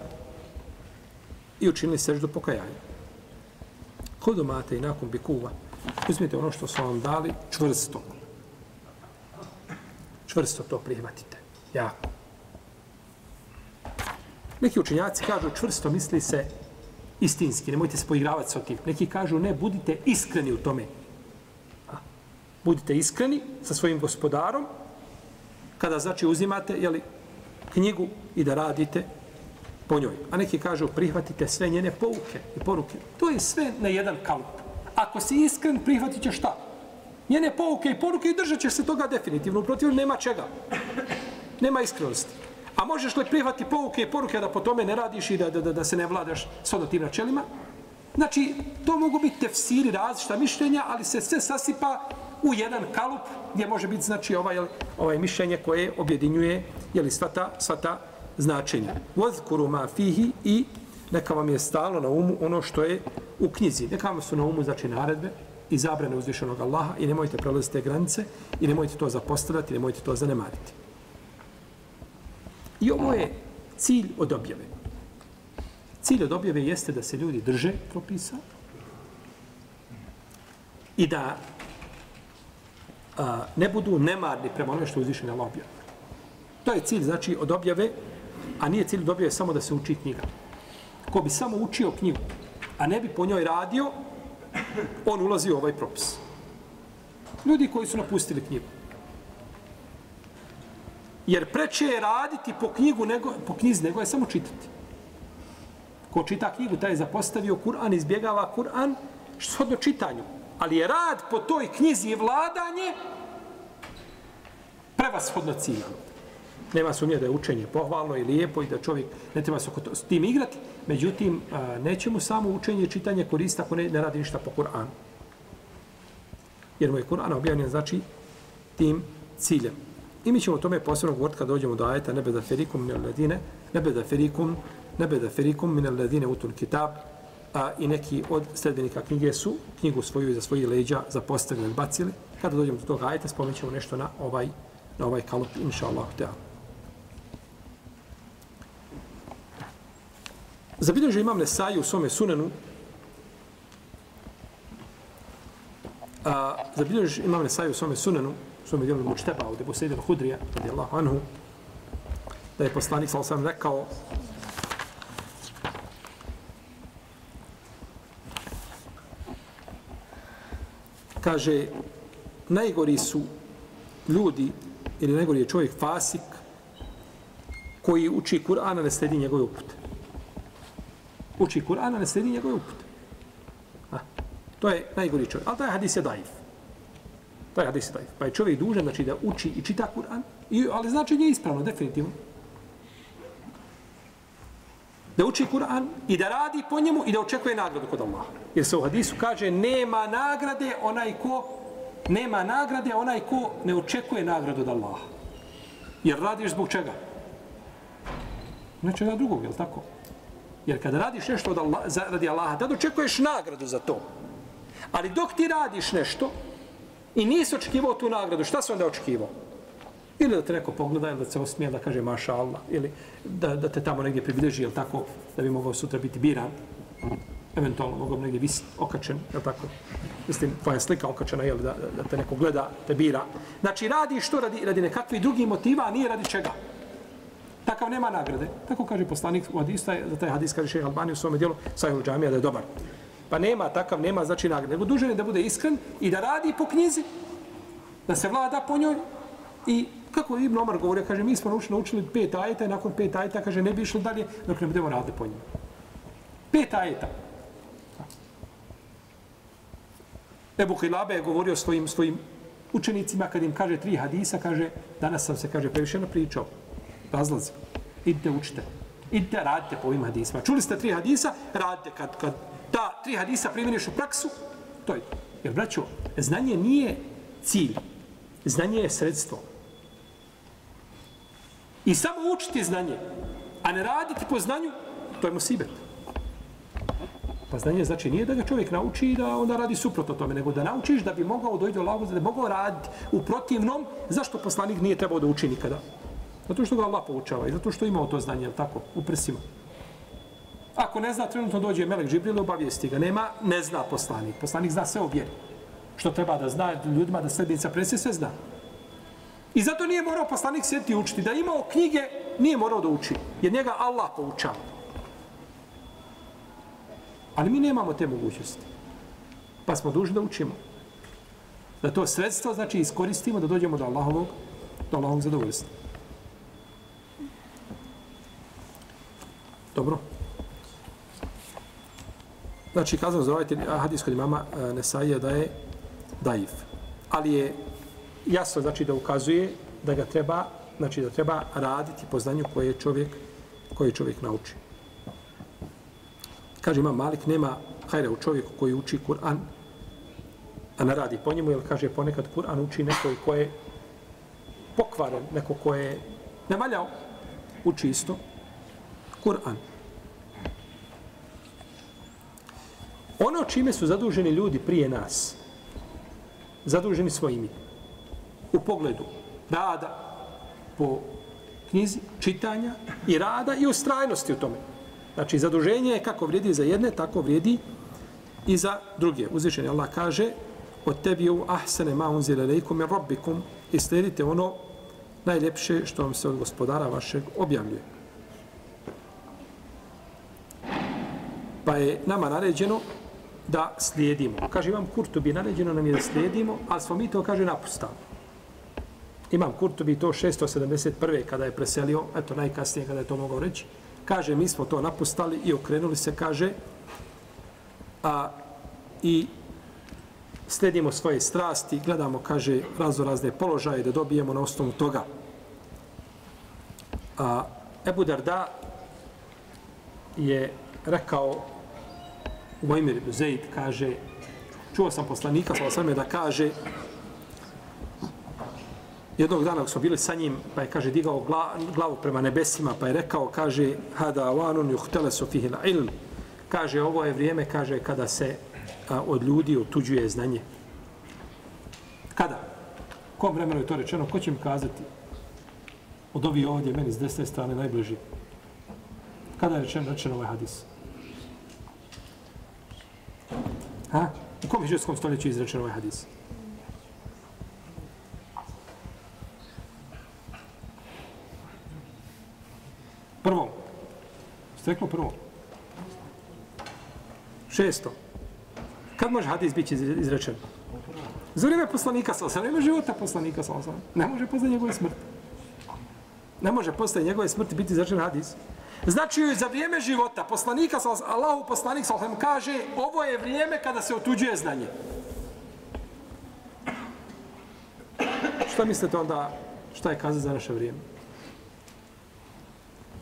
i učinili seždu pokajanja. Kod umate i nakon bikuva, uzmite ono što su vam dali čvrsto. Čvrsto to prihvatite. Jako. Neki učinjaci kažu čvrsto misli se istinski, nemojte se poigravati sa tim. Neki kažu ne, budite iskreni u tome budite iskreni sa svojim gospodarom kada znači uzimate jeli, knjigu i da radite po njoj. A neki kažu prihvatite sve njene pouke i poruke. To je sve na jedan kalup. Ako si iskren, prihvatit će šta? Njene pouke i poruke i držat će se toga definitivno. Protiv nema čega. Nema iskrenosti. A možeš li prihvati pouke i poruke da po tome ne radiš i da, da, da, da se ne vladaš s tim načelima? Znači, to mogu biti tefsiri različita mišljenja, ali se sve sasipa u jedan kalup gdje može biti znači ovaj ovaj mišljenje koje objedinjuje je li svata svata značenja. Vozkuru ma fihi i neka vam je stalo na umu ono što je u knjizi. Neka vam su na umu znači naredbe, i zabrane uzvišenog Allaha i nemojte prelaziti te granice i nemojte to zapostavljati, nemojte to zanemariti. I ovo je cilj od objave. Cilj od objave jeste da se ljudi drže propisa i da a, ne budu nemarni prema onome što uzvišen Allah objavio. To je cilj, znači, od objave, a nije cilj od objave samo da se uči knjiga. Ko bi samo učio knjigu, a ne bi po njoj radio, on ulazi u ovaj propis. Ljudi koji su napustili knjigu. Jer preče je raditi po knjigu nego, po knjizi nego je samo čitati. Ko čita knjigu, taj je zapostavio Kur'an, izbjegava Kur'an, što shodno čitanju. Ali je rad po toj knjizi i vladanje prevashodno ciljano. Nema sumnje da je učenje pohvalno i lijepo i da čovjek ne treba se s tim igrati. Međutim, neće mu samo učenje i čitanje koristiti ako ne, ne radi ništa po Kur'anu. Jer mu je Kur'an objavljen znači tim ciljem. I mi ćemo o tome posebno govoriti kad dođemo do ajeta nebe da ferikum min ledine, nebe da ferikum, nebe da ferikum min ledine utul kitab, a i neki od sredbenika knjige su knjigu svoju i za svoji leđa zapostavili bacili. Kada dođemo do toga ajeta, spomenut nešto na ovaj, na ovaj kalup, inša Allah. Zabilježio imam Nesai u svome sunenu, a, zabilježio imam Nesai u svome sunenu, u svome djelu Mučteba, ovdje po sredinu Hudrija, radi Allahu anhu, da je poslanik, sal sam rekao, kaže, najgori su ljudi, ili najgori je čovjek fasik, koji uči Kur'ana ne sledi njegove upute uči Kur'an, a ne sledi njegove upute. A, to je najgori čovjek. Ali taj hadis je daif. Taj hadis je daif. Pa je čovjek dužan znači, da uči i čita Kur'an, i, ali znači nije ispravno, definitivno. Da uči Kur'an i da radi po njemu i da očekuje nagradu kod Allaha. Jer se u hadisu kaže nema nagrade onaj ko nema nagrade onaj ko ne očekuje nagradu od Allaha. Jer radiš zbog čega? Nečega drugog, je li tako? Jer kada radiš nešto od Allah, za, radi Allaha, tada očekuješ nagradu za to. Ali dok ti radiš nešto i nisi očekivao tu nagradu, šta se onda očekivao? Ili da te neko pogleda, ili da se osmije da kaže maša Allah, ili da, da te tamo negdje približi, ili tako, da bi mogao sutra biti biran, eventualno mogao bi negdje visi okačen, ili tako, mislim, tvoja slika okačena, jel, da, da te neko gleda, te bira. Znači, radi što radi, radi nekakvi drugi motiva, a nije radi čega takav nema nagrade. Tako kaže poslanik u hadisa, za taj hadis kaže šeha Albani u svome dijelu, sahih džamija da je dobar. Pa nema takav, nema znači nagrade. Nego dužan je da bude iskren i da radi po knjizi, da se vlada po njoj. I kako Ibn Omar govori, kaže, mi smo naučili, naučili pet ajeta i nakon pet ajeta, kaže, ne bi išli dalje dok ne budemo radili po njima. Pet ajeta. Ebu Hilabe je govorio svojim, svojim učenicima, kad im kaže tri hadisa, kaže, danas sam se, kaže, previše pričao razlazi. Idite učite. Idite, radite po ovim hadisima. Čuli ste tri hadisa, radite. Kad, kad ta tri hadisa primjeniš u praksu, to je. Jer, braćo, znanje nije cilj. Znanje je sredstvo. I samo učiti znanje, a ne raditi po znanju, to je musibet. Pa znanje znači nije da ga čovjek nauči i da onda radi suprotno tome, nego da naučiš da bi mogao dojti do lagu, da bi mogao raditi u protivnom, zašto poslanik nije trebao da uči nikada? Zato što ga Allah poučava i zato što imao to znanje, je tako, u prsima. Ako ne zna, trenutno dođe Melek Džibril, obavijesti ga. Nema, ne zna poslanik. Poslanik zna sve o vjeri. Što treba da zna ljudima, da sredbenica presi sve zna. I zato nije morao poslanik sjeti učiti. Da imao knjige, nije morao da uči. Jer njega Allah poučava. Ali mi nemamo te mogućnosti. Pa smo dužni da učimo. Da to sredstvo, znači, iskoristimo da dođemo do Allahovog, do Allahovog zadovoljstva. Dobro. Znači, kazano za ovaj hadis kod imama eh, Nesaija da je daif. Ali je jasno, znači, da ukazuje da ga treba, znači, da treba raditi po znanju koje čovjek, koje čovjek nauči. Kaže imam Malik, nema hajra u čovjeku koji uči Kur'an, a ne radi po njemu, jer kaže ponekad Kur'an uči neko ko je pokvaren, neko ko je nevaljao, uči isto Kur'an. Ono čime su zaduženi ljudi prije nas, zaduženi svojimi u pogledu rada po knjizi, čitanja i rada i ustrajnosti u tome. Znači, zaduženje je kako vrijedi za jedne, tako vrijedi i za druge. Uzvišen Allah kaže od tebi u ahsene ma unzile lejkum i robbikum i slijedite ono najljepše što vam se od gospodara vašeg objavljuje. Pa je nama naređeno da slijedimo. Kaže, imam Kurtubi, naređeno nam je da slijedimo, ali smo mi to, kaže, napustali. Imam Kurtobi to 671. kada je preselio, eto, najkasnije kada je to mogao reći, kaže, mi smo to napustali i okrenuli se, kaže, a, i sledimo svoje strasti, gledamo, kaže, razno razne položaje da dobijemo na osnovu toga. A, Ebu Darda je rekao Mojmir ibn Zaid kaže, čuo sam poslanika, sa osvrme da kaže, jednog dana smo bili sa njim, pa je, kaže, digao glavu prema nebesima, pa je rekao, kaže, hada vanun juhtele sofihil ilm, kaže, ovo je vrijeme, kaže, kada se a, od ljudi otuđuje znanje. Kada? Kom vremenu je to rečeno? Ko će mi kazati? Od ovih ovdje, meni s desne strane, najbliži. Kada je rečeno, rečeno ovaj hadis? Ha? U kom hiđarskom stoljeću je izrečen ovaj hadis? Prvo reklo prvo? Šesto. Kad može hadis biti izrečen? Za vrijeme poslanika sa osam. Nema života poslanika sa osam. Ne može posle njegove smrti. Ne može posle njegove smrti biti izrečen hadis. Znači za vrijeme života poslanika Allahu poslanik sallallahu kaže ovo je vrijeme kada se otuđuje znanje. Šta mislite onda šta je kazao za naše vrijeme?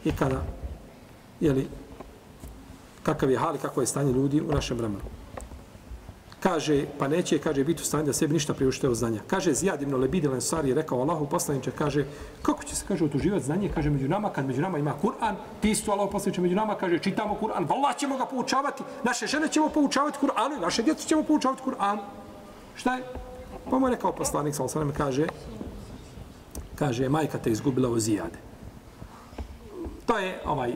I kada jeli, kakav je hal i kako je stanje ljudi u našem vremenu? kaže, pa neće, kaže, biti u stanju da sebi ništa priušte od znanja. Kaže, Zijad ibn Lebid il je rekao Allahu poslaniče, kaže, kako će se, kaže, otuživati znanje, kaže, među nama, kad među nama ima Kur'an, ti isto Allahu poslaniče među nama, kaže, čitamo Kur'an, vallah ćemo ga poučavati, naše žene ćemo poučavati Kur'anu, naše djecu ćemo poučavati Kur'an. Šta je? Pa mu je rekao poslanik, sa osanem, kaže, kaže, majka te izgubila o Zijade. To je, ovaj,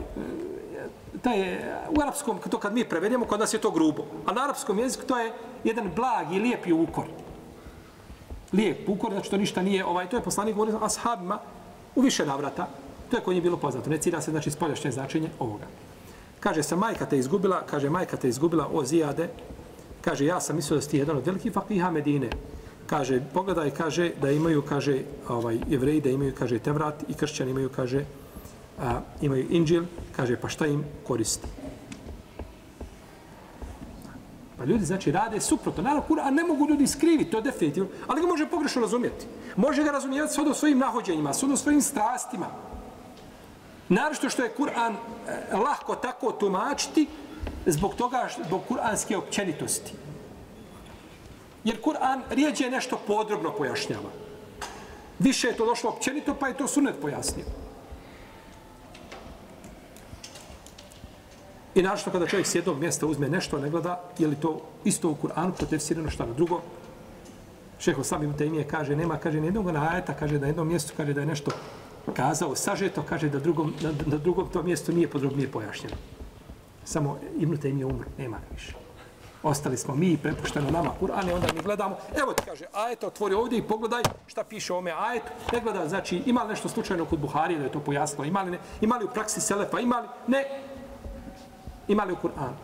to je u arapskom, to kad mi prevedemo, kod nas je to grubo. A na arapskom jeziku to je jedan blag i lijepi ukor. Lijep ukor, znači to ništa nije, ovaj, to je poslanik govorio ashabima u više navrata. To je koji je bilo poznato. Ne cira se, znači, spoljašnje značenje ovoga. Kaže se, majka te izgubila, kaže, majka te izgubila o zijade. Kaže, ja sam mislio da si jedan od velikih fakiha Medine. Kaže, pogledaj, kaže, da imaju, kaže, ovaj, jevreji, da imaju, kaže, Tevrat i kršćani imaju, kaže, a, imaju inđil, kaže, pa šta im koristi? Pa ljudi, znači, rade suprotno. Naravno, Kur'an ne mogu ljudi skriviti, to je definitivno, ali ga može pogrešno razumjeti. Može ga razumijevati sve svojim nahođenjima, sve svojim strastima. Naravno što je Kur'an eh, lahko tako tumačiti, zbog toga, zbog kur'anske općenitosti. Jer Kur'an rijeđe nešto podrobno pojašnjava. Više je to došlo općenito, pa je to sunet pojasnio. I našto kada čovjek s jednog mjesta uzme nešto, ne gleda, je li to isto u Kur'anu, protefsirano šta na drugo. Šeho sam Tejmije kaže, nema, kaže, nijednog ajeta, kaže, na jednom mjestu, kaže, da je nešto kazao, sažeto, kaže, da drugom, na, na drugom to mjestu nije podrobnije pojašnjeno. Samo Ibn Taymije umr, nema ga više. Ostali smo mi prepušteno nama Kur'an i onda mi gledamo. Evo ti kaže, ajeto, otvori ovdje i pogledaj šta piše ome ajet. Ne gleda, znači, ima li nešto slučajno kod Buharije da je to pojasnilo? Ima li, ne, ima li u praksi Selefa? Ima li? Ne, imali u Kur'anu.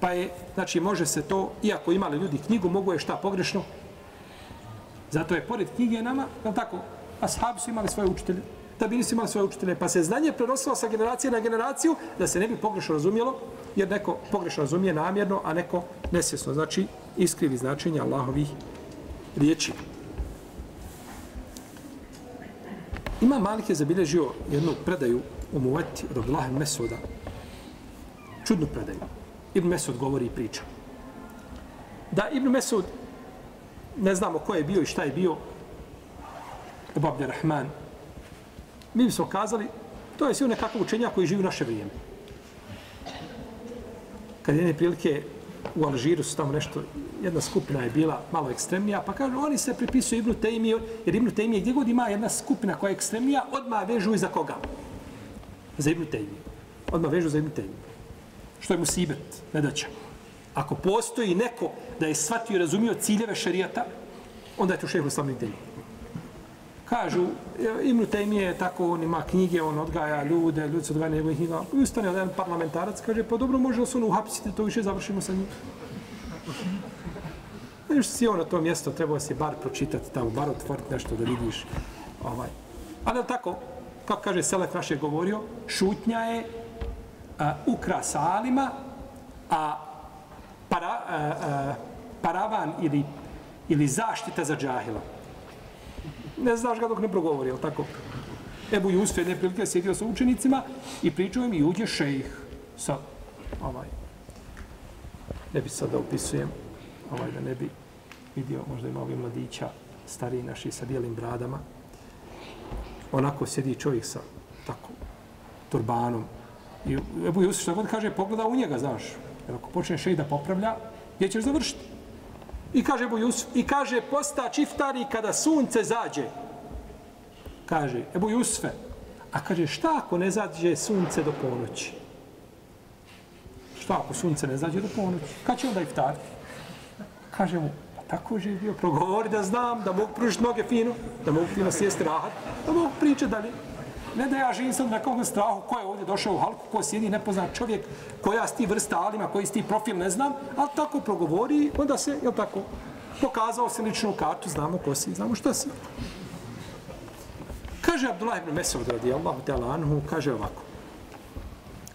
Pa je, znači, može se to, iako imali ljudi knjigu, mogu je šta pogrešno. Zato je, pored knjige nama, je tako, ashabi su imali svoje učitelje, da bi nisu imali svoje učitelje, pa se znanje prenosilo sa generacije na generaciju, da se ne bi pogrešno razumjelo, jer neko pogrešno razumije namjerno, a neko nesvjesno, znači, iskrivi značenje Allahovih riječi. Ima Malik je zabilježio jednu predaju u Muvati od Abdullah Mesuda, čudnu predaju. Ibn Mesud govori i priča. Da Ibn Mesud, ne znamo ko je bio i šta je bio, Ebu Rahman, mi bi smo kazali, to je sve nekakav učenja koji živi u naše vrijeme. Kad jedne prilike u Alžiru su tamo nešto, jedna skupina je bila malo ekstremnija, pa kažu, oni se pripisuju Ibnu Tejmi, jer Ibnu Tejmije, gdje god ima jedna skupina koja je ekstremnija, odmah vežu i za koga? Za Ibnu Tejmi. Odmah vežu za Ibnu Tejmi. Što je musibet, nedaća. Ako postoji neko da je shvatio i razumio ciljeve šarijata, onda je to šehr Islam e, Ibn Kažu, Ibn Tejmije je tako, on ima knjige, on odgaja ljude, ljudi se odgaja njegovih knjiga. I ustane jedan parlamentarac, kaže, pa dobro, može li se ono uhapsiti, to više završimo sa njim. Još si on na to mjesto, trebao si bar pročitati tamo, bar otvoriti nešto da vidiš. Ovaj. Ali tako, kako kaže Selek naš je govorio, šutnja je a, ukras alima, a para, uh, uh, paravan ili, ili zaštita za džahila. Ne znaš ga dok ne progovori, jel tako? Ebu Jusuf jedne prilike sjedio sa učenicima i pričao im i uđe šejih sa ovaj. Ne bi sad da opisujem, ovaj, da ne bi vidio, možda ima ovih mladića, stariji naši sa bijelim bradama. Onako sjedi čovjek sa tako turbanom. I Ebu Jusuf šta god kaže, pogleda u njega, znaš. Jer ako počne šej da popravlja, gdje ćeš završiti? I kaže Ebu Jusuf, i kaže, posta čiftari kada sunce zađe. Kaže, Ebu Jusufe, a kaže, šta ako ne zađe sunce do ponoći? Šta ako sunce ne zađe do ponoći? Kad će onda iftar? Kaže mu, pa tako živio, progovori da znam, da mogu pružiti noge fino, da mogu fino sjesti rahat, da mogu pričati dalje. Ne da ja živim sad na kakvom strahu, ko je ovdje došao u halku, ko sjedi nepoznat čovjek, koja sti vrsta alima, koji sti profil, ne znam, ali tako progovori, onda se, jel tako, pokazao se ličnu kartu, znamo ko si, znamo što si. Kaže Abdullah ibn Mesud radijallahu ta'ala anhu, kaže ovako.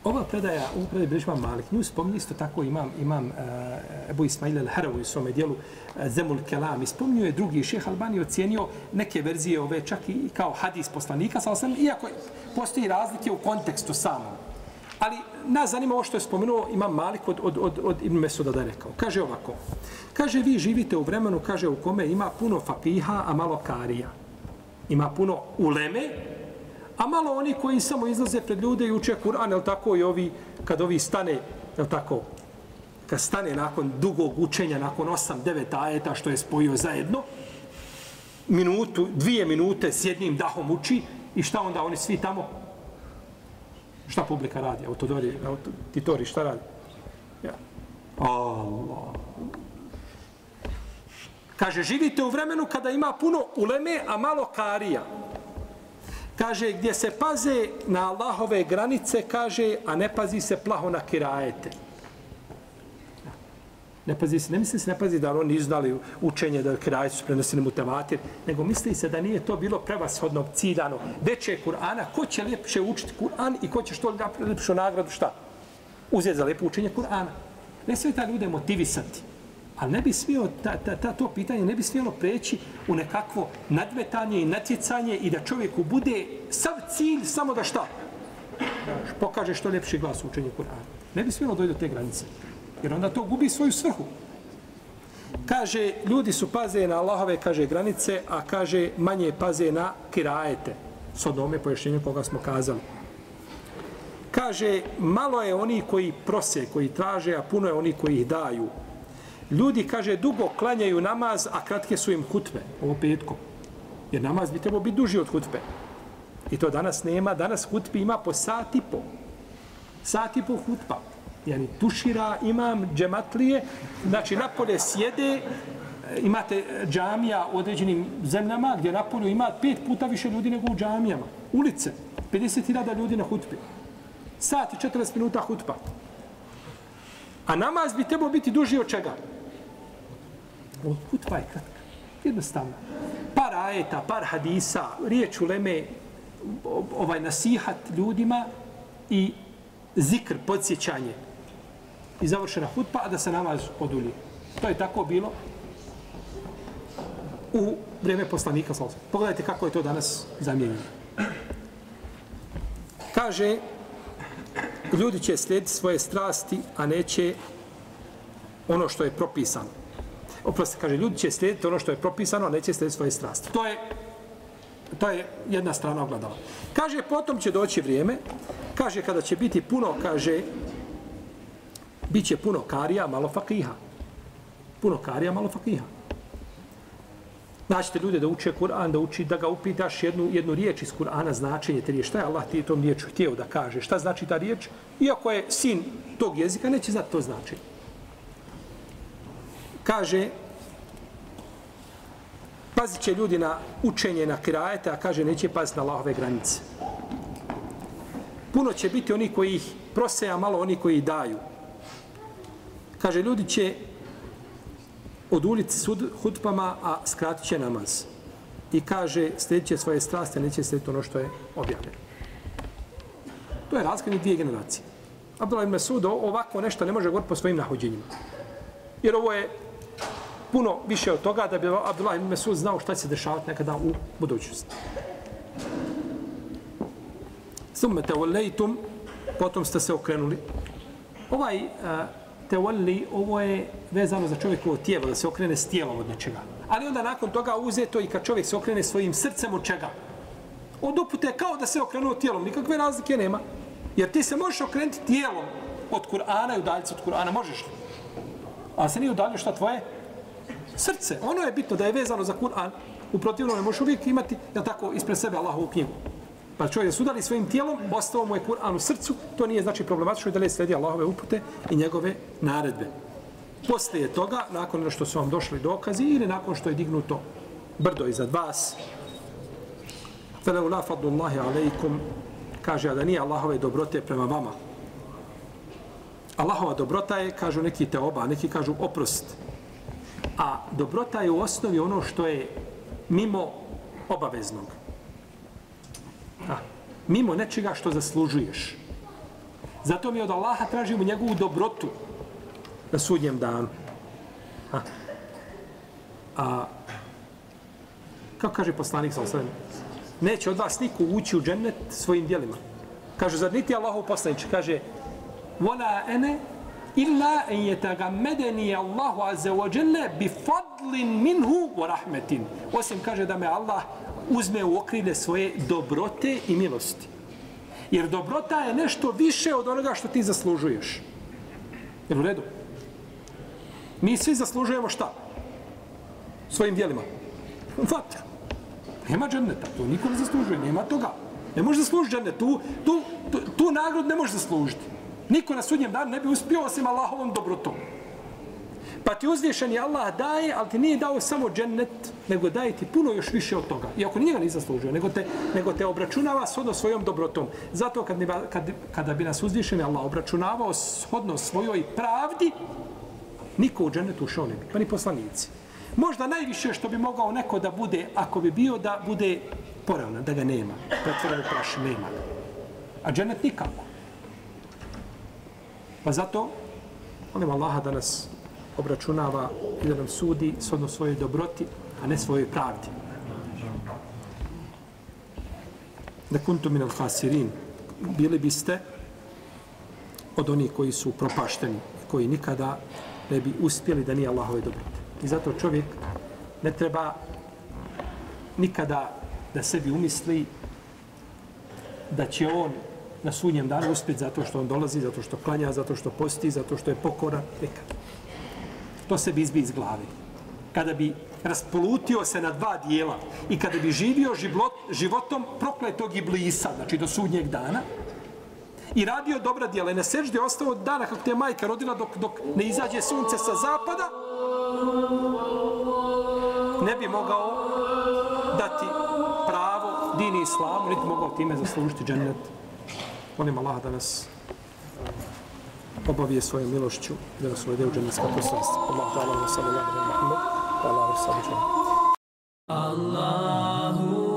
Ova predaja, ovu predaju Brižman Malik, nju spominje isto tako imam, imam uh, Ebu Ismail al-Harawi u svome dijelu uh, Zemul Kelam. Spominju je drugi šeh Albani ocijenio neke verzije ove čak i kao hadis poslanika, sa osam, iako postoji razlike u kontekstu samom. Ali nas zanima ovo što je spomenuo imam Malik od, od, od, od Ibn Mesuda da je rekao. Kaže ovako, kaže vi živite u vremenu, kaže u kome ima puno fakiha, a malo karija. Ima puno uleme, A malo oni koji samo izlaze pred ljude i uče Kur'an, jel tako i ovi, kad ovi stane, jel tako, kad stane nakon dugog učenja, nakon 8-9 ajeta što je spojio zajedno, minutu, dvije minute s jednim dahom uči i šta onda oni svi tamo? Šta publika radi? Autodori, titori, šta radi? Ja. Allah. Kaže, živite u vremenu kada ima puno uleme, a malo karija. Kaže, gdje se paze na Allahove granice, kaže, a ne pazi se plaho na kirajete. Ne pazi se, ne misli se, ne pazi da oni izdali učenje da kirajete su prenosili mutavatir, nego misli se da nije to bilo prevashodno ciljano. Veće Kur'ana, ko će lijepše učiti Kur'an i ko će što lijepšu nagradu, šta? Uzeti za lijepo učenje Kur'ana. Ne sve ta ljude motivisati. Ali ne bi smio, ta, ta, ta, to pitanje ne bi smjelo preći u nekakvo nadmetanje i natjecanje i da čovjeku bude sav cilj samo da šta? Pokaže što ljepši glas u učenju Kur'ana. Ne bi smjelo dojde do te granice. Jer onda to gubi svoju svrhu. Kaže, ljudi su paze na Allahove, kaže, granice, a kaže, manje paze na kirajete. S odome pojašnjenju koga smo kazali. Kaže, malo je oni koji prose, koji traže, a puno je oni koji ih daju. Ljudi, kaže, dugo klanjaju namaz, a kratke su im hutbe, ovo petko. Jer namaz bi trebao biti duži od hutbe. I to danas nema, danas hutbi ima po sat i po. Sat i po hutba. Jani, tušira imam džematlije, znači napolje sjede, imate džamija u određenim zemljama gdje napolju ima pet puta više ljudi nego u džamijama. Ulice, 50.000 ljudi na hutbi. Sat i 40 minuta hutba. A namaz bi trebao biti duži od čega? Hutba pa je kratka. Jednostavno. Par ajeta, par hadisa, riječ u leme, ovaj nasihat ljudima i zikr, podsjećanje. I završena hutba, a da se namaz odulji. To je tako bilo u vrijeme poslanika. Pogledajte kako je to danas zamijenjeno. Kaže, ljudi će slijediti svoje strasti, a neće ono što je propisano oprosti, kaže, ljudi će slijediti ono što je propisano, a neće slijediti svoje strasti. To je, to je jedna strana ogledala. Kaže, potom će doći vrijeme, kaže, kada će biti puno, kaže, Biće puno karija, malo fakiha. Puno karija, malo fakiha. Naćete ljude da uče Kur'an, da uči, da ga upitaš jednu, jednu riječ iz Kur'ana, značenje te riječi. Šta je Allah ti tom riječu htio da kaže? Šta znači ta riječ? Iako je sin tog jezika, neće znati to značenje. Kaže, pazit će ljudi na učenje, na kirajete, a kaže, neće paziti na Allahove granice. Puno će biti oni koji ih proseja, malo oni koji ih daju. Kaže, ljudi će od ulici sud, hutbama, a skratit će namaz. I kaže, slijedit će svoje straste, neće slijediti ono što je objavljeno. To je razgledni dvije generacije. Abdullah ibn Masud ovako nešto ne može govoriti po svojim nahođenjima. Jer ovo je puno više od toga da bi Abdullah ibn Masud znao šta će se dešavati nekada u budućnosti. Summe te volejtum, potom ste se okrenuli. Ovaj eh, uh, te ovo je vezano za čovjekovo tijelo, da se okrene s tijelom od nečega. Ali onda nakon toga uzeto i kad čovjek se okrene svojim srcem od čega? Od upute kao da se okrenuo tijelom, nikakve razlike nema. Jer ti se možeš okrenuti tijelom od Kur'ana i udaljiti od Kur'ana, možeš li? A se nije udaljio šta tvoje? Srce. Ono je bitno da je vezano za Kur'an. U protivnom ne možeš uvijek imati, ja tako, ispred sebe Allahovu knjigu. Pa čovjek se udali svojim tijelom, ostao mu je Kur'an u srcu, to nije znači problematično da li sledi Allahove upute i njegove naredbe. Poslije toga, nakon što su vam došli dokazi ili nakon što je dignuto brdo iznad vas, فَلَوْ لَا فَضُّ اللَّهِ عَلَيْكُمْ kaže da nije Allahove dobrote prema vama. Allahova dobrota je, kažu neki te oba, neki kažu oprost. A dobrota je u osnovi ono što je mimo obaveznog. A, mimo nečega što zaslužuješ. Zato mi od Allaha tražimo njegovu dobrotu na sudnjem danu. A, a kako kaže poslanik sa osvrame, neće od vas niko ući u džennet svojim dijelima. Kaže, zar niti Allahov poslanič? Kaže, wala ene illa en yetagammedeni Allahu azza wa jalla bi fadlin minhu wa rahmetin. Osim kaže da me Allah uzme u okrilje svoje dobrote i milosti. Jer dobrota je nešto više od onoga što ti zaslužuješ. Jel u redu? Mi svi zaslužujemo šta? Svojim dijelima. Vatra. Nema dženneta, to niko ne zaslužuje, nema toga. Ne može zaslužiti džennet, tu, tu, tu, tu nagradu ne može zaslužiti. Niko na sudnjem danu ne bi uspio osim Allahovom dobrotom. Pa ti uzvišeni Allah daje, ali ti nije dao samo džennet, nego daje ti puno još više od toga. Iako nije ga ni zaslužio, nego te, nego te obračunava shodno svojom dobrotom. Zato kad, kad, kada bi nas uzvišeni Allah obračunavao shodno svojoj pravdi, niko u džennetu ušao ne bi, pa ni poslanici. Možda najviše što bi mogao neko da bude, ako bi bio da bude poravna, da ga nema, pretvoren u praš, nema. A džennet nikako. Pa zato, molim Allaha da nas obračunava i da nam sudi sodno svojoj dobroti, a ne svojoj pravdi. Da kuntu min al hasirin, bili biste od onih koji su propašteni, koji nikada ne bi uspjeli da nije Allahove dobrote. I zato čovjek ne treba nikada da sebi umisli da će on na sunnjem danu uspjeti zato što on dolazi, zato što klanja, zato što posti, zato što je pokora. neka. To se bi izbi iz glave. Kada bi raspolutio se na dva dijela i kada bi živio život, životom prokletog iblisa, znači do sudnjeg dana, i radio dobra dijela i na je ostao od dana kako te majka rodila dok, dok ne izađe sunce sa zapada, ne bi mogao dati pravo dini islamu, niti mogao time zaslužiti džennet. Molim Allah da nas um, obavije svojom milošću da nas uvede u dženevska poslanstva. Allah ta'ala wa sallallahu alaihi wa sallam. Allahu